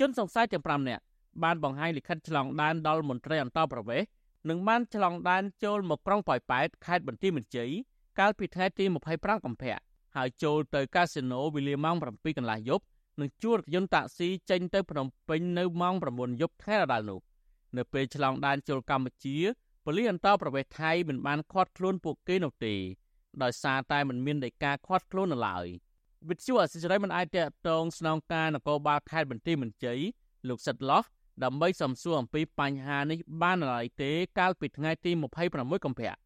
ជនសង្ស័យទាំង5នាក់បានបង្ហាញលិខិតឆ្លងដែនដល់មន្ត្រីអន្តរប្រវេសនិងបានឆ្លងដែនចូលមកក្រុងប៉ោយប៉ែតខេត្តបន្ទាយមានជ័យកាលពីថ្ងៃទី25កុម្ភៈហើយចូលទៅកាស៊ីណូវេលាម៉ោង7កន្លះយប់ និងជួលរថយន្តតាក់ស៊ីចេញទៅភ្នំពេញនៅម៉ោង9យប់ថ្ងៃដដែលនោះនៅពេលឆ្លងដែនចូលកម្ពុជាប៉ូលីសអន្តរប្រវេសន៍ថៃមិនបានឃាត់ខ្លួនពួកគេនោះទេដោយសារតែមិនមានដីកាឃាត់ខ្លួននៅឡើយវិទ្យុអសិរ័យមិនអាចតតងស្នងការនគរបាលខេត្តបន្ទាយមានជ័យលោកសិតឡោះដើម្បីសំសួរអំពីបញ្ហានេះបានឡើយទេកាលពីថ្ងៃទី26កុម្ភៈ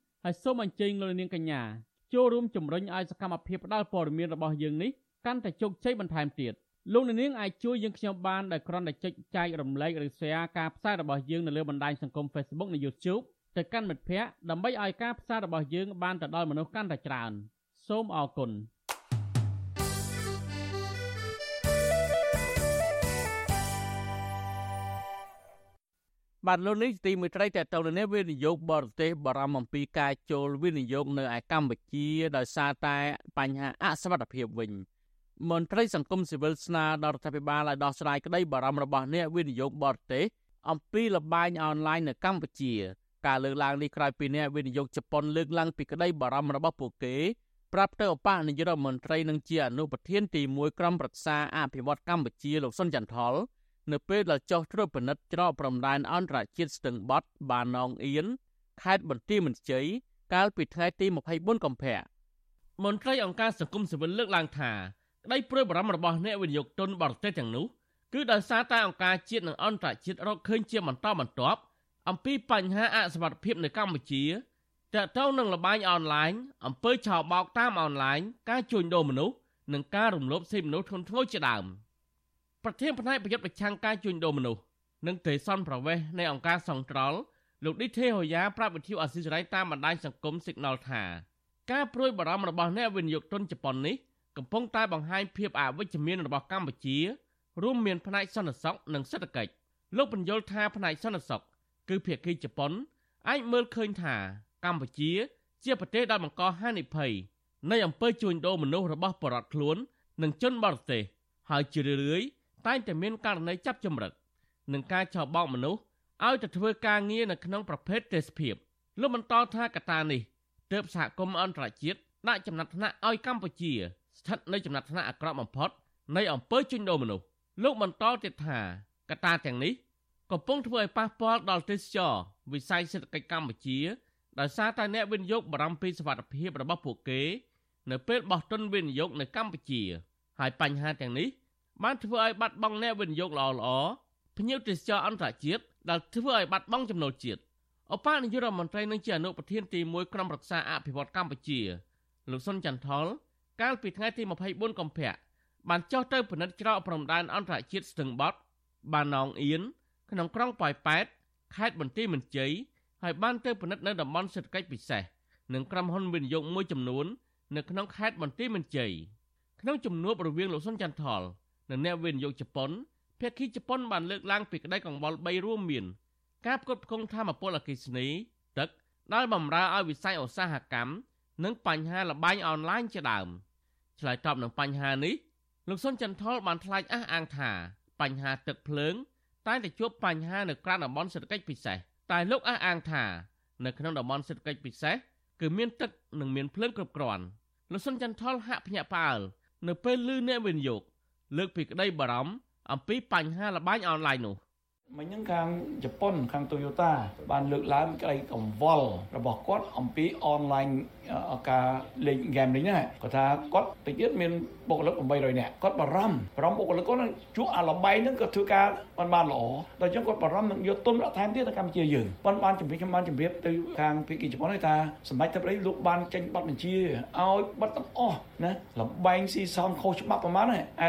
ហើយសូមអញ្ជើញលោកនាងកញ្ញាចូលរួមជំរុញឲ្យសកម្មភាពផ្តល់ព័ត៌មានរបស់យើងនេះកាន់តែជោគជ័យបន្ថែមទៀតលោកនាងអាចជួយយើងខ្ញុំបានដោយគ្រាន់តែចុចចែករំលែកឬ share ការផ្សាយរបស់យើងនៅលើបណ្ដាញសង្គម Facebook និង YouTube ទៅកាន់មិត្តភ័ក្តិដើម្បីឲ្យការផ្សាយរបស់យើងបានទៅដល់មនុស្សកាន់តែច្រើន សូមអរគុណ បាទលោកនេះទីមួយត្រីតទៅនេះវិនិយោគបរទេសបារម្ភអំពីការចូលវិនិយោគនៅឯកម្ពុជាដោយសារតែបញ្ហាអសវត្ថភាពវិញមន្ត្រីសង្គមស៊ីវិលស្នើដល់រដ្ឋាភិបាលឲ្យដោះស្រាយក្តីបារម្ភរបស់អ្នកវិនិយោគបរទេសអំពីលបែងអនឡាញនៅកម្ពុជាការលើកឡើងនេះក្រោយពីអ្នកវិនិយោគជប៉ុនលើកឡើងពីក្តីបារម្ភរបស់ពួកគេប្រាប់ទៅឧបនាយករដ្ឋមន្ត្រីនិងជាអនុប្រធានទី1ក្រុមប្រឹក្សាអភិវឌ្ឍកម្ពុជាលោកសុនចន្ទថល នៅពេលដែលចុះត្រួតពិនិត្យច្រកព្រំដែនអន្តរជាតិស្ទឹងបត់បាណងអៀនខេត្តបន្ទាយមានជ័យកាលពីថ្ងៃទី24កុម្ភៈមន្ត្រីអង្គការសង្គមស៊ីវិលលើកឡើងថាក្តីព្រួយបារម្ភរបស់អ្នកវិនិយោគទុនបរទេសទាំងនោះគឺដោយសារតែអង្គការជាតិនិងអន្តរជាតិរកឃើញជាបន្តបន្ទាប់អំពីបញ្ហាអសវត្ថភាពនៅកម្ពុជាតើតើនឹងលបែងអនឡាញអំពើឆោបោកតាមអនឡាញការជួញដូរមនុស្សនិងការរំលោភសិទ្ធិមនុស្សធ្ងន់ធ្ងរជាដើម ប្រធានផ្នែកប្រយុទ្ធប្រឆាំងការជួញដូរមនុស្សនិងទេសនប្រវេសនៃអង្គការសង្ត្រល់លោកឌីទេហូយ៉ាប្រាប់វិទ្យុអស៊ីសេរីតាមបណ្ដាញសង្គម Signal ថាការព្រួយបារម្ភរបស់អ្នកវិនិយោគទុនជប៉ុននេះកំពុងតែបង្ហាញភាពអវិជ្ជមានរបស់កម្ពុជា រួមមានផ្នែកសន្តិសុខនិងសេដ្ឋកិច្ចលោកបញ្យល់ថាផ្នែកសន្តិសុខគឺភាគីជប៉ុនអាចមើលឃើញថាកម្ពុជា ជាប្រទេសដែលបង្កហានិភ័យនៃអំពើជួញដូរមនុស្សរបស់បរតខ្លួន និងជនបរទេសហើយជារឿយៗ តែងតែមានករណីចាប់ចម្រិតនិងការចោទបោកមនុស្សឲ្យទៅធ្វើការងារនៅក្នុងប្រភេទទេសភាពលោកបន្តថាកត្តានេះទើបសហគមន៍អន្តរជាតិដាក់ចំណាត់ថ្នាក់ឲ្យកម្ពុជា ស្ថិតនៅចំណាត់ថ្នាក់អាក្រក់បំផុតនៃអំពើជួញដូរមនុស្សលោកបន្តទៀតថាកត្តាទាំងនេះកំពុងធ្វើឲ្យប៉ះពាល់ដល់ទេសចរវិស័យសេដ្ឋកិច្ចកម្ពុជាដោយសារតែអ្នកវិនិយោគបារម្ភពីសុវត្ថិភាពរបស់ពួកគេ នៅពេលបោះទុនវិនិយោគនៅកម្ពុជា ហើយបញ្ហាទាំងនេះ បានធ្វើឲ្យបាត់បង់អ្នកវិនិយោគល្អល្អភ្ញៀវទេសចរអន្តរជាតិដែលធ្វើឲ្យបាត់បង់ចំណូលជាតិអបនាយករដ្ឋមន្ត្រីនឹងជាអនុប្រធានទី1ក្រុមប្រឹក្សាអភិវឌ្ឍកម្ពុជាលោកសុនចន្ទថលកាលពីថ្ងៃទី24កុម្ភៈបានចុះទៅពិនិត្យច្រកព្រំដែនអន្តរជាតិស្ទឹងបត់បានណងអៀនក្នុងក្រុងប៉ោយប៉ែតខេត្តបន្ទាយមានជ័យហើយបានទៅពិនិត្យនៅតំបន់សេដ្ឋកិច្ចពិសេសនិងក្រុមហ៊ុនវិនិយោគមួយចំនួននៅក្នុងខេត្តបន្ទាយមានជ័យក្នុងជំនួបរវាងលោកសុនចន្ទថល និងអ្នកវិនិយោគជប៉ុនភាគីជប៉ុនបានលើកឡើងពីក្តីកង្វល់3រួមមាន ការផ្គត់ផ្គង់ធម្មពលអគ្គិសនី ទឹកដែលបម្រើឲ្យវិស័យឧស្សាហកម្មនិងបញ្ហាលបែងអនឡាញជាដើមឆ្លើយតបនឹងបញ្ហានេះលោកសុនចន្ទថលបានថ្លែងអះអាងថាបញ្ហាទឹកភ្លើងតែតែជួបបញ្ហានៅក្រៅតំបន់សេដ្ឋកិច្ចពិសេសតែលោកអះអាងថានៅក្នុងតំបន់សេដ្ឋកិច្ចពិសេសគឺមានទឹកនិងមានភ្លើងគ្រប់គ្រាន់លោកសុនចន្ទថលហាក់ភ្ញាក់ផ្អើលនៅពេលឮអ្នកវិនិយោគ លើកពីក្តីបារម្ភអំពីបញ្ហាលបែងអនឡាញនោះ។ មិញហ្នឹងខាងជប៉ុនខាង Toyota បានលើកឡើងក្តីកង្វល់របស់គាត់អំពីអនឡាញការលេងហ្គេមនេះណាគាត់ថាគាត់តិចទៀតមានបុគ្គលិក800នាក់គាត់បារម្ភបារម្ភបុគ្គលិកគាត់ជួអាលបែងហ្នឹងក៏ធ្វើការបានបានល្អដល់អញ្ចឹងគាត់បារម្ភនឹងយកទុនដាក់ថែមទៀតទៅកម្ពុជាយើងប៉ុន្តែបានជំរាបខ្ញុំបានជំរាបទៅខាងភាគីជប៉ុនថាសម្ដេចទៅអីលោកបានចេញប័ណ្ណបញ្ជាឲ្យបិទទាំងអស់ណាលបែងស៊ីសងខុសច្បាប់ប្រហែលហ្នឹងអា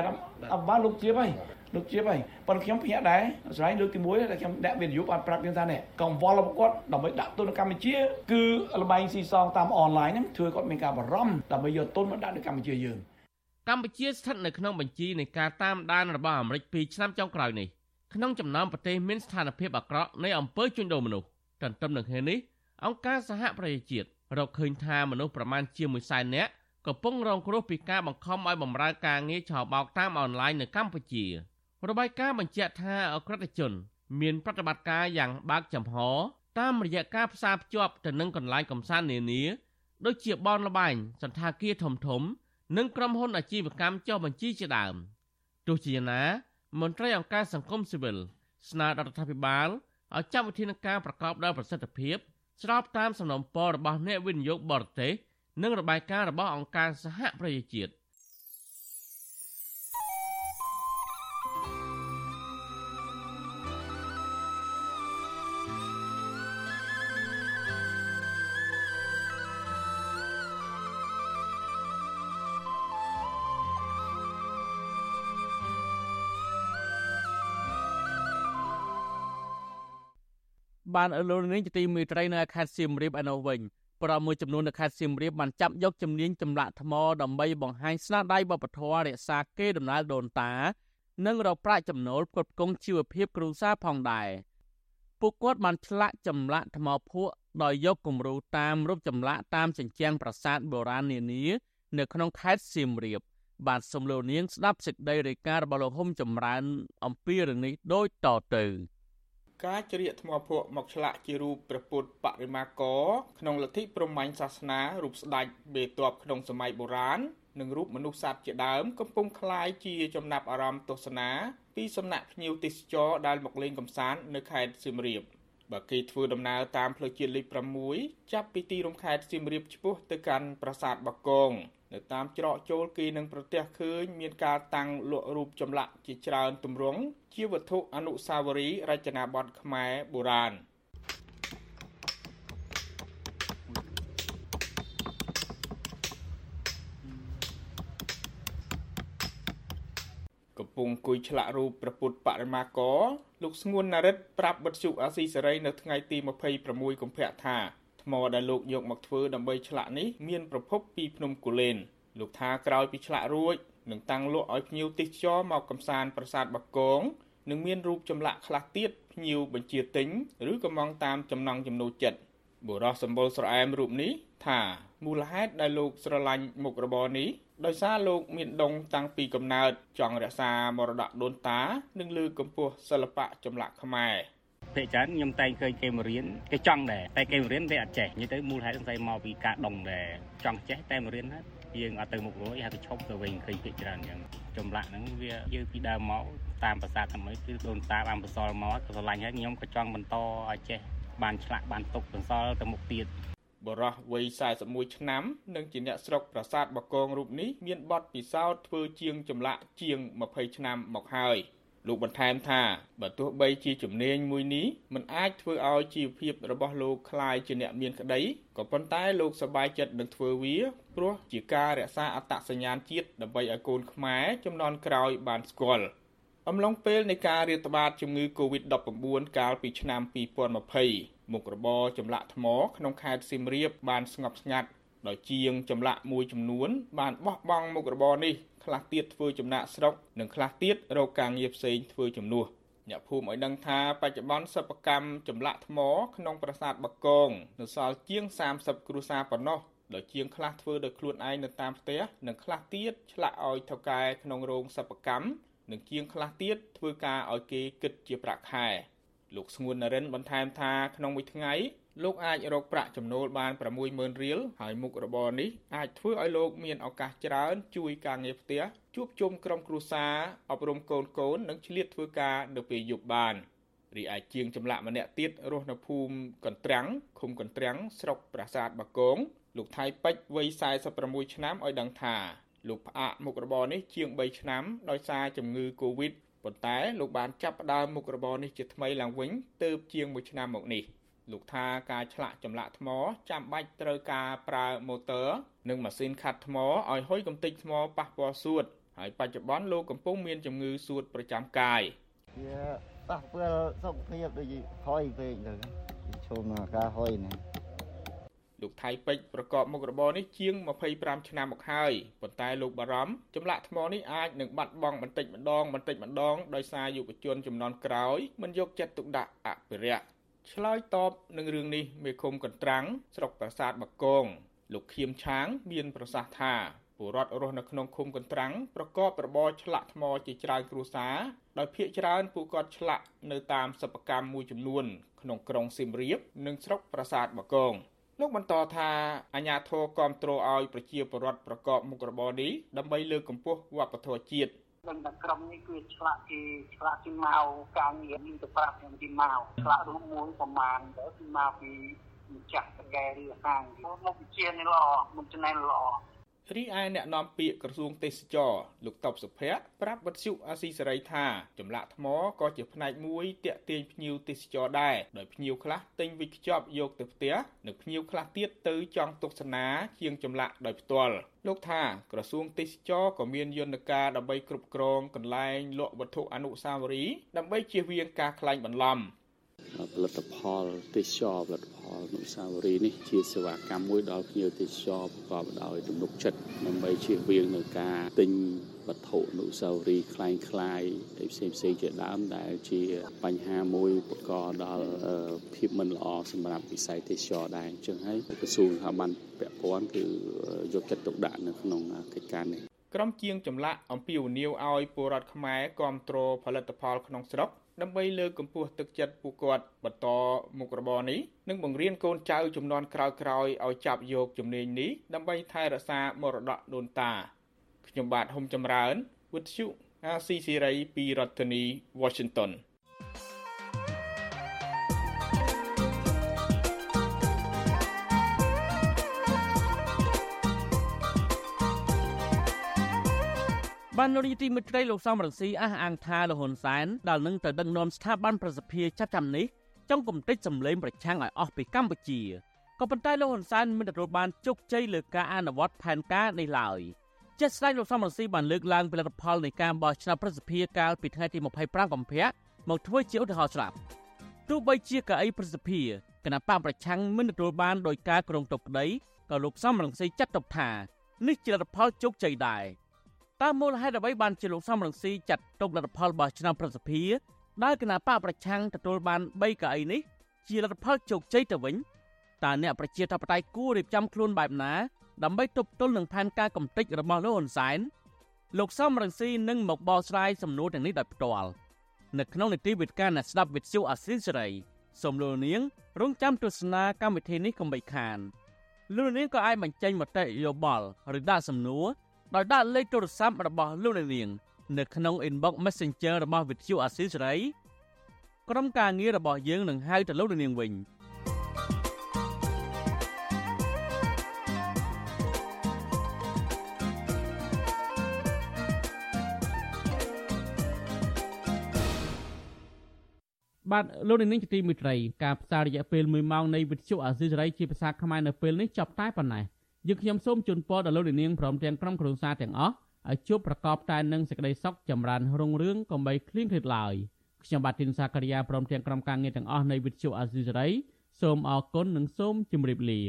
អបានលោកជាបហើយ លោកជាបហើយប៉ុន្តែខ្ញុំភ្ញាក់ដែរស្រ័យលើកទី1ដែលខ្ញុំអ្នកវិនិយោគបានប្រាប់ខ្ញុំថានេះកង្វល់របស់គាត់ដើម្បីដាក់ទុននៅកម្ពុជាគឺលបែងស៊ីសងតាមអនឡាញហ្នឹងធ្វើគាត់មានការបារម្ភដើម្បីយកទុនមកដាក់នៅកម្ពុជាយើងកម្ពុជាស្ថិតនៅក្នុងបញ្ជីនៃការតាមដានរបស់អាមេរិក2ឆ្នាំចុងក្រោយនេះក្នុងចំណោមប្រទេសមានស្ថានភាពអាក្រក់នៃអំពើជួញដូរមនុស្សទន្ទឹមនឹងគ្នានេះអង្គការសហប្រជាជាតិរកឃើញថាមនុស្សប្រមាណជា1សែននាក់កំពុងរងគ្រោះពីការបង្ខំឲ្យបម្រើការងារឆបោកតាមអនឡាញនៅកម្ពុជា។ របាយការណ៍បញ្ជាក់ថាអក្រិតជន មានប្រតិបត្តិការយ៉ាងបើកចំហតាមរយៈការផ្សារភ្ជាប់ទៅនឹងកន្លែងកំសាន្តនានាដូចជាបនលបែងសន្តាគារធំធំ និងក្រុមហ៊ុនអាជីវកម្មចុះបញ្ជីជាដើមទោះជាណា មន្ត្រីអង្គការសង្គមស៊ីវិលស្នើដល់រដ្ឋាភិបាលឲ្យចាត់វិធានការប្រកបដោយប្រសិទ្ធភាព ស្របតាមសំណុំពររបស់អ្នកវិនិយោគបរទេសនិងរបាយការណ៍របស់អង្គការសហប្រជាជាតិ បានលោកនាងជាទីមេត្រីនៅខេត្តសៀមរាបឯនោះវិញប្រមួយចំនួននៅខេត្តសៀមរាបបានចាប់យកជំនាញចម្លាក់ថ្មដើម្បីបង្ហាញស្នាដៃវប្បធម៌រក្សាកេរដំណែលដូនតា និងរកប្រាក់ចំណូលផ្គត់ផ្គង់ជីវភាពគ្រួសារផងដែរពួកគាត់បានឆ្លាក់ចម្លាក់ថ្មភក់ដោយយកគំរូតាមរូបចម្លាក់តាមជញ្ជាំងប្រាសាទបុរាណនានានៅក្នុងខេត្តសៀមរាប បាទសូមលោកនាងស្ដាប់សេចក្តីរាយការណ៍របស់លោកហុំចម្រើន អំពីរឿងនេះដូចតទៅ ការជ្រៀកថ្មភក់មកឆ្លាក់ជារូបព្រះពុទ្ធបរិមាកក្នុងលទ្ធិព្រហ្មញ្ញសាសនារូបស្ដេចបេតបក្នុងសម័យបុរាណនិងរូបមនុស្សសត្វជាដើមកំពុងคล้ายជាចំណាប់អារម្មណ៍ទស្សនាពីសំណាក់ភ្ញៀវទេសចរដែលមកលេងកម្សាន្តនៅខេត្តសៀមរាបបើគេធ្វើដំណើរតាមផ្លូវជាតិលេខ6ចាប់ពីទីរួមខេត្តសៀមរាបឆ្ពោះទៅកាន់ប្រាសាទបាគង នៅតាមច្រកចូលគេនឹងប្រទះឃើញមានការតាំងលក់រូបចម្លាក់ជាច្រើនទម្រង់ជាវត្ថុអនុស្សាវរីយ៍រចនាបថខ្មែរបុរាណកំពុងគួយឆ្លាក់រូបព្រះពុទ្ធបរិមាករលោកស្ងួនណារិតប្រាប់បទសុអាស៊ីសេរីនៅថ្ងៃទី26កុម្ភៈថា ថ្មដែលលោកយកមកធ្វើដើម្បីឆ្លាក់នេះមានប្រភពពីភ្នំគូលែនលោកថាក្រោយពីឆ្លាក់រួចនឹងតាំងលក់ឲ្យភ្ញៀវទេសចរមកកំសាន្តប្រាសាទបាគងនឹងមានរូបចម្លាក់ខ្លះទៀតភ្ញៀវបញ្ជាទិញឬក៏មកតាមចំណង់ចំណូលចិត្តបុរសសម្បុរស្រអែមរូបនេះថាមូលហេតុដែលលោកស្រឡាញ់មុខរបរនេះដោយសារលោកមានដងតាំងពីកំណើតចង់រក្សាមរតកដូនតា និងលើកកម្ពស់សិល្បៈចម្លាក់ខ្មែរ ភាគច្រើនខ្ញុំតែងឃើញគេមករៀនគេចង់ដែរតែគេមករៀនវាអត់ចេះនិយាយទៅមូលហេតុស្អីមកពីការដងដែរចង់ចេះតែមករៀនហើយយើងអត់ទៅមុខរួចហើយទៅឈប់ទៅវិញឃើញភាគច្រើនអញ្ចឹងចម្លាក់ហ្នឹងវាយើងពីដើមមកតាមភាសាថ្មីគឺដូនតាបានបន្សល់មកក៏ស្រឡាញ់ហើយខ្ញុំក៏ចង់បន្តឲ្យចេះបានឆ្លាក់បានទុកបន្សល់ទៅមុខទៀតបរោះវ័យ41ឆ្នាំនិងជាអ្នកស្រុកប្រាសាទបកងរូបនេះមានបទពិសោធន៍ធ្វើជាងចម្លាក់ជាង20ឆ្នាំមកហើយ លោកបន្ថែមថាបើទោះបីជាជំនាញមួយនេះมันអាចធ្វើឲ្យជីវភាពរបស់លោកคล้ายជាអ្នកមានក្តីក៏ប៉ុន្តែលោកសប្បាយចិត្តនឹងធ្វើវាព្រោះជាការរក្សាអត្តសញ្ញាណជាតិដើម្បីឲ្យកូនខ្មែរចំនួនក្រោយបានស្គាល់អំឡុងពេលនៃការរាតត្បាតជំងឺ Covid-19 កាលពីឆ្នាំ2020មុខរបរចម្លាក់ថ្មក្នុងខេត្តសៀមរាបបានស្ងប់ស្ងាត់ដោយជាងចម្លាក់មួយចំនួនបានបោះបង់មុខរបរនេះ ខ្លះទៀតធ្វើចំណាក់ស្រុកនិងខ្លះទៀតរកការងារផ្សេងធ្វើជំនួសអ្នកភូមិឲ្យដឹងថាបច្ចុប្បន្នសិប្បកម្មចម្លាក់ថ្មក្នុងប្រាសាទបកងនៅសល់ជាង30គ្រួសារប៉ុណ្ណោះដោយជាងខ្លះធ្វើដោយខ្លួនឯងនៅតាមផ្ទះនិងខ្លះទៀតឆ្លាក់ឲ្យថៅកែក្នុងរោងសិប្បកម្មនិងជាងខ្លះទៀតធ្វើការឲ្យគេគិតជាប្រាក់ខែលោកស្ងួននរិនបន្ថែមថាក្នុងមួយថ្ងៃ លោកអាចរកប្រាក់ចំណូលបាន60000រៀលហើយមុខរបរនេះអាចធ្វើឲ្យលោកមានឱកាសច្រើន ជួយការងារផ្ទះជួបជុំក្រុមគ្រួសារអប់រំកូនកូននិងឆ្លៀតធ្វើការនៅពេលយប់បានរីឯជាងចម្លាក់ម្នាក់ទៀតរស់នៅភូមិកន្ទ្រាំងឃុំកន្ទ្រាំងស្រុកប្រាសាទបាគងលោកថៃពេជ្រវ័យ46ឆ្នាំឲ្យដឹងថាលោកផ្អាកមុខរបរនេះជាង3ឆ្នាំដោយសារជំងឺ Covid ប៉ុន្តែលោកបានចាប់ផ្ដើមមុខរបរនេះជាថ្មីឡើងវិញទើបជាង1ឆ្នាំមកនេះ។ លោកថាការឆ្លាក់ចម្លាក់ថ្មចាំបាច់ត្រូវការប្រើម៉ូទ័រនិងម៉ាស៊ីនខាត់ថ្មឲ្យហុយកំទេចថ្មប៉ះពាល់សួតហើយបច្ចុប្បន្នលោកកំពុងមានជំងឺសួតប្រចាំកាយវាប៉ះពាល់សុខភាពដូចហុយពេកទៅឈុំការហុយនេះលោកថៃពេជ្រប្រកបមុខរបរនេះជាង25ឆ្នាំមកហើយប៉ុន្តែលោកបារម្ភចម្លាក់ថ្មនេះអាចនឹងបាត់បង់បន្តិចម្ដងបន្តិចម្ដងដោយសារយុវជនចំនួនក្រោយមិនយកចិត្តទុកដាក់អភិរក្ស ឆ្លើយតបនឹងរឿងនេះមេឃុំកន្ត្រាំងស្រុកប្រាសាទបកងលោកខៀមឆាង មានប្រសាសន៍ថាពលរដ្ឋរស់នៅក្នុងឃុំកន្ត្រាំងប្រកបរបរឆ្លាក់ថ្មជាច្រើនគ្រួសារដោយភ្នាក់ច្រើនពួកគាត់ឆ្លាក់នៅតាមសិប្បកម្មមួយចំនួន ក្នុងក្រុងសៀមរាប និងស្រុកប្រាសាទបកងលោកបន្តថាអាញាធរគ្រប់គ្រងឲ្យប្រជាពលរដ្ឋប្រកបមុខរបរនេះដើម្បីលើកកម្ពស់វប្បធម៌ជាតិ ដឹងតែក្រុមនេះគឺឆ្លាក់គេឆ្លាក់ពីមកការងារមានទៅប្រាប់ខ្ញុំពីមកឆ្លាក់រូបមួយប្រមាណទៅគឺមកពីម្ចាស់តកែឬហាងមកវិជានេះល្អមិនចំណេញល្អ រីឯអ្នកនាំពាក្យក្រសួងទេសចរលោកតបសុភ័ក្រប្រាប់វិទ្យុអាស៊ីសេរីថាចម្លាក់ថ្មក៏ជាផ្នែកមួយតាក់ទាញភ្ញៀវទេសចរដែរដោយភ្ញៀវខ្លះទិញវិខ្ចប់យកទៅផ្ទះនិងភ្ញៀវខ្លះទៀតទៅចង់ទស្សនាជាងចម្លាក់ដោយផ្ទាល់លោកថាក្រសួងទេសចរក៏មានយន្តការដើម្បីគ្រប់គ្រងកន្លែងលក់វត្ថុអនុស្សាវរីយ៍ដើម្បីជៀសវាងការក្លែងបន្លំ ផលិតផលទេសចរផលិតផលអនុស្សាវរីយ៍នេះជាសេវាកម្មមួយដល់ភ្ញៀវទេសចរប្រកបដោយទំនុកចិត្តដើម្បីជៀសវាងនឹងការទិញវត្ថុអនុស្សាវរីយ៍คล้ายคล้ายផ្សេងផ្សេងជាដើមដែលជាបញ្ហាមួយប្រកបដល់ភាពមិនល្អសម្រាប់វិស័យទេសចរដែរអញ្ចឹងហើយក្រសួងថាបានពាក់ព័ន្ធគឺយកចិត្តទុកដាក់នៅក្នុងកិច្ចការនេះក្រុមជាងចម្លាក់អំពីវនីវឲ្យពលរដ្ឋខ្មែរគ្រប់គ្រងផលិតផលក្នុងស្រុក ដើម្បីលើកកម្ពស់ទឹកចិត្តពួកគាត់បន្តមុខរបរនេះនិងបង្រៀនកូនចៅជំនាន់ក្រោយៗឲ្យចាប់យកជំនាញនេះដើម្បីថែរក្សាមរតកដូនតាខ្ញុំបាទហុំចម្រើនវិទ្យុអាស៊ីសេរីពីរដ្ឋធានី Washington បានលោកនាយទីមិត្តត្រីលោកសំរងស៊ីអះអាងថាលហ៊ុនសែនដែលនឹងទៅដឹកនាំស្ថាប័នប្រសិទ្ធភាពចាប់ចាំនេះចង់គំតិចសម្លេងប្រឆាំងឲ្យអស់ពីកម្ពុជាក៏ប៉ុន្តែលោកហ៊ុនសែនមិនទទួលបានជោគជ័យលើការអនុវត្តផែនការនេះឡើយជាក់ស្ដែងលោកសំរងស៊ីបានលើកឡើងពីលទ្ធផលនៃការបោះឆ្នោតប្រសិទ្ធភាពកាលពីថ្ងៃទី25កុម្ភៈមកធ្វើជាឧទាហរណ៍ស្រាប់ទោះបីជាកៅអីប្រសិទ្ធភាពគណៈបកប្រឆាំងមិនទទួលបានដោយការក្រុងតុកក្តីក៏លោកសំរងស៊ីចាត់ទុកថានេះជាលទ្ធផលជោគជ័យដែរ តើមូលហេតុអ្វីបានជាលោកសំរងស៊ីចាត់ទុកលទ្ធផលបោះឆ្នោតប្រសិទ្ធភាពដែលគណៈបកប្រឆាំងទទួលបាន3កៅអីនេះជាលទ្ធផលជោគជ័យទៅវិញតើអ្នកប្រជាធិបតេយ្យគួររៀបចំខ្លួនបែបណាដើម្បីទប់ទល់នឹងផែនការកំទេចរបស់លោកហ៊ុនសែនលោកសំរងស៊ីនឹងមកបកស្រាយសំណួរទាំងនេះដោយផ្ទាល់នៅក្នុងនីតិវិទ្យាអ្នកស្ដាប់វិទ្យុអាស៊ីសេរីសូមលោកនាងរងចាំទស្សនាកម្មវិធីនេះកុំបីខានលោកនាងក៏អាចបញ្ចេញមតិយោបល់ឬដាក់សំណួរ ដោយដាក់លេខទូរស័ព្ទរបស់លោកនាងនៅក្នុង inbox Messenger របស់វិទ្យុអាស៊ីសេរីក្រុមការងាររបស់យើងនឹងហៅទៅលោកនាងវិញបាទលោកនាងជាទីមេត្រីការផ្សាយរយៈពេល1ម៉ោងនៃវិទ្យុអាស៊ីសេរីជាភាសាខ្មែរនៅពេលនេះចប់តែប៉ុណ្ណេះ យើងខ្ញុំសូមជូនពរដល់លោកនាងព្រមទាំងក្រុមគ្រួសារទាំងអស់ឲ្យជួបប្រកបតែនឹងសេចក្តីសុខចម្រើនរុងរឿងកុំបីឃ្លៀងឃ្លាតឡើយខ្ញុំបាទទីនសាករិយាព្រមទាំងក្រុមការងារទាំងអស់នៃវិទ្យុអាស៊ីសេរីសូមអរគុណនិងសូមជម្រាបលា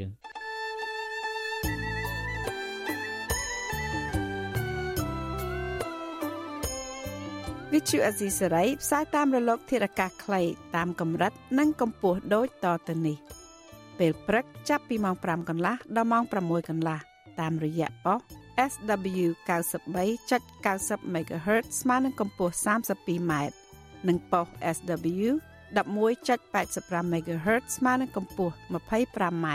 វិទ្យុអេស៊ីសរ៉ៃផ្សាយតាមរលកធារកាសខ្លីតាមកម្រិត និងកម្ពស់ដូចតទៅនេះ ពេលព្រឹកចាប់ពីម៉ោង5កន្លះដល់ម៉ោង6កន្លះតាមរយៈប៉ុស SW 93.90 MHz ស្មើនឹងកម្ពស់ 32m និងប៉ុស SW 11.85 MHz ស្មើនឹងកម្ពស់ 25m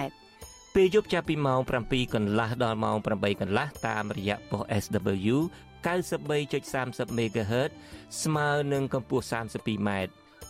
ពេលយប់ចាប់ពីម៉ោង7កន្លះដល់ម៉ោង8កន្លះតាមរយៈប៉ុស SW 93.30 MHz ស្មើនឹងកម្ពស់ 32m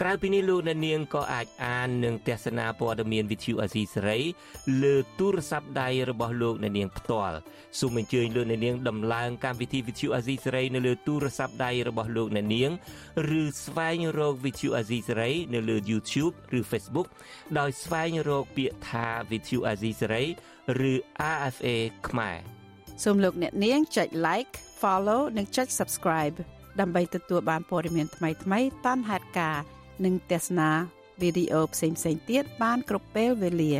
ក្រៅពីនេះលោកអ្នកនាងក៏អាចអាននិងទស្សនាព័ត៌មានវិទ្យុអាស៊ីសេរីលើទូរស័ព្ទដៃរបស់លោកអ្នកនាងផ្ទាល់សូមអញ្ជើញលោកអ្នកនាងដំឡើងកម្មវិធីវិទ្យុអាស៊ីសេរីនៅលើទូរស័ព្ទដៃរបស់លោកអ្នកនាងឬស្វែងរកវិទ្យុអាស៊ីសេរីនៅលើ YouTube ឬ Facebook ដោយស្វែងរកពាក្យថាវិទ្យុអាស៊ីសេរីឬ RFA ខ្មែរសូមលោកអ្នកនាងចុច like follow និងចុច subscribe ដើម្បីទទួលបានព័ត៌មានថ្មីៗតាមហេតុការណ៍ និងទស្សនាវីដេអូផ្សេងៗទៀតបានគ្រប់ពេលវេលា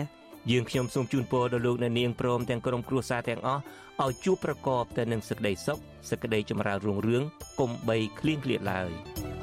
យើងខ្ញុំសូមជូនពរដល់លោកអ្នកនាងព្រមទាំងក្រុមគ្រួសារទាំងអស់ឲ្យជួបប្រកបតែនឹងសេចក្តីសុខសេចក្តីចម្រើនរុងរឿងកុំបីឃ្លៀងឃ្លាតឡើយ។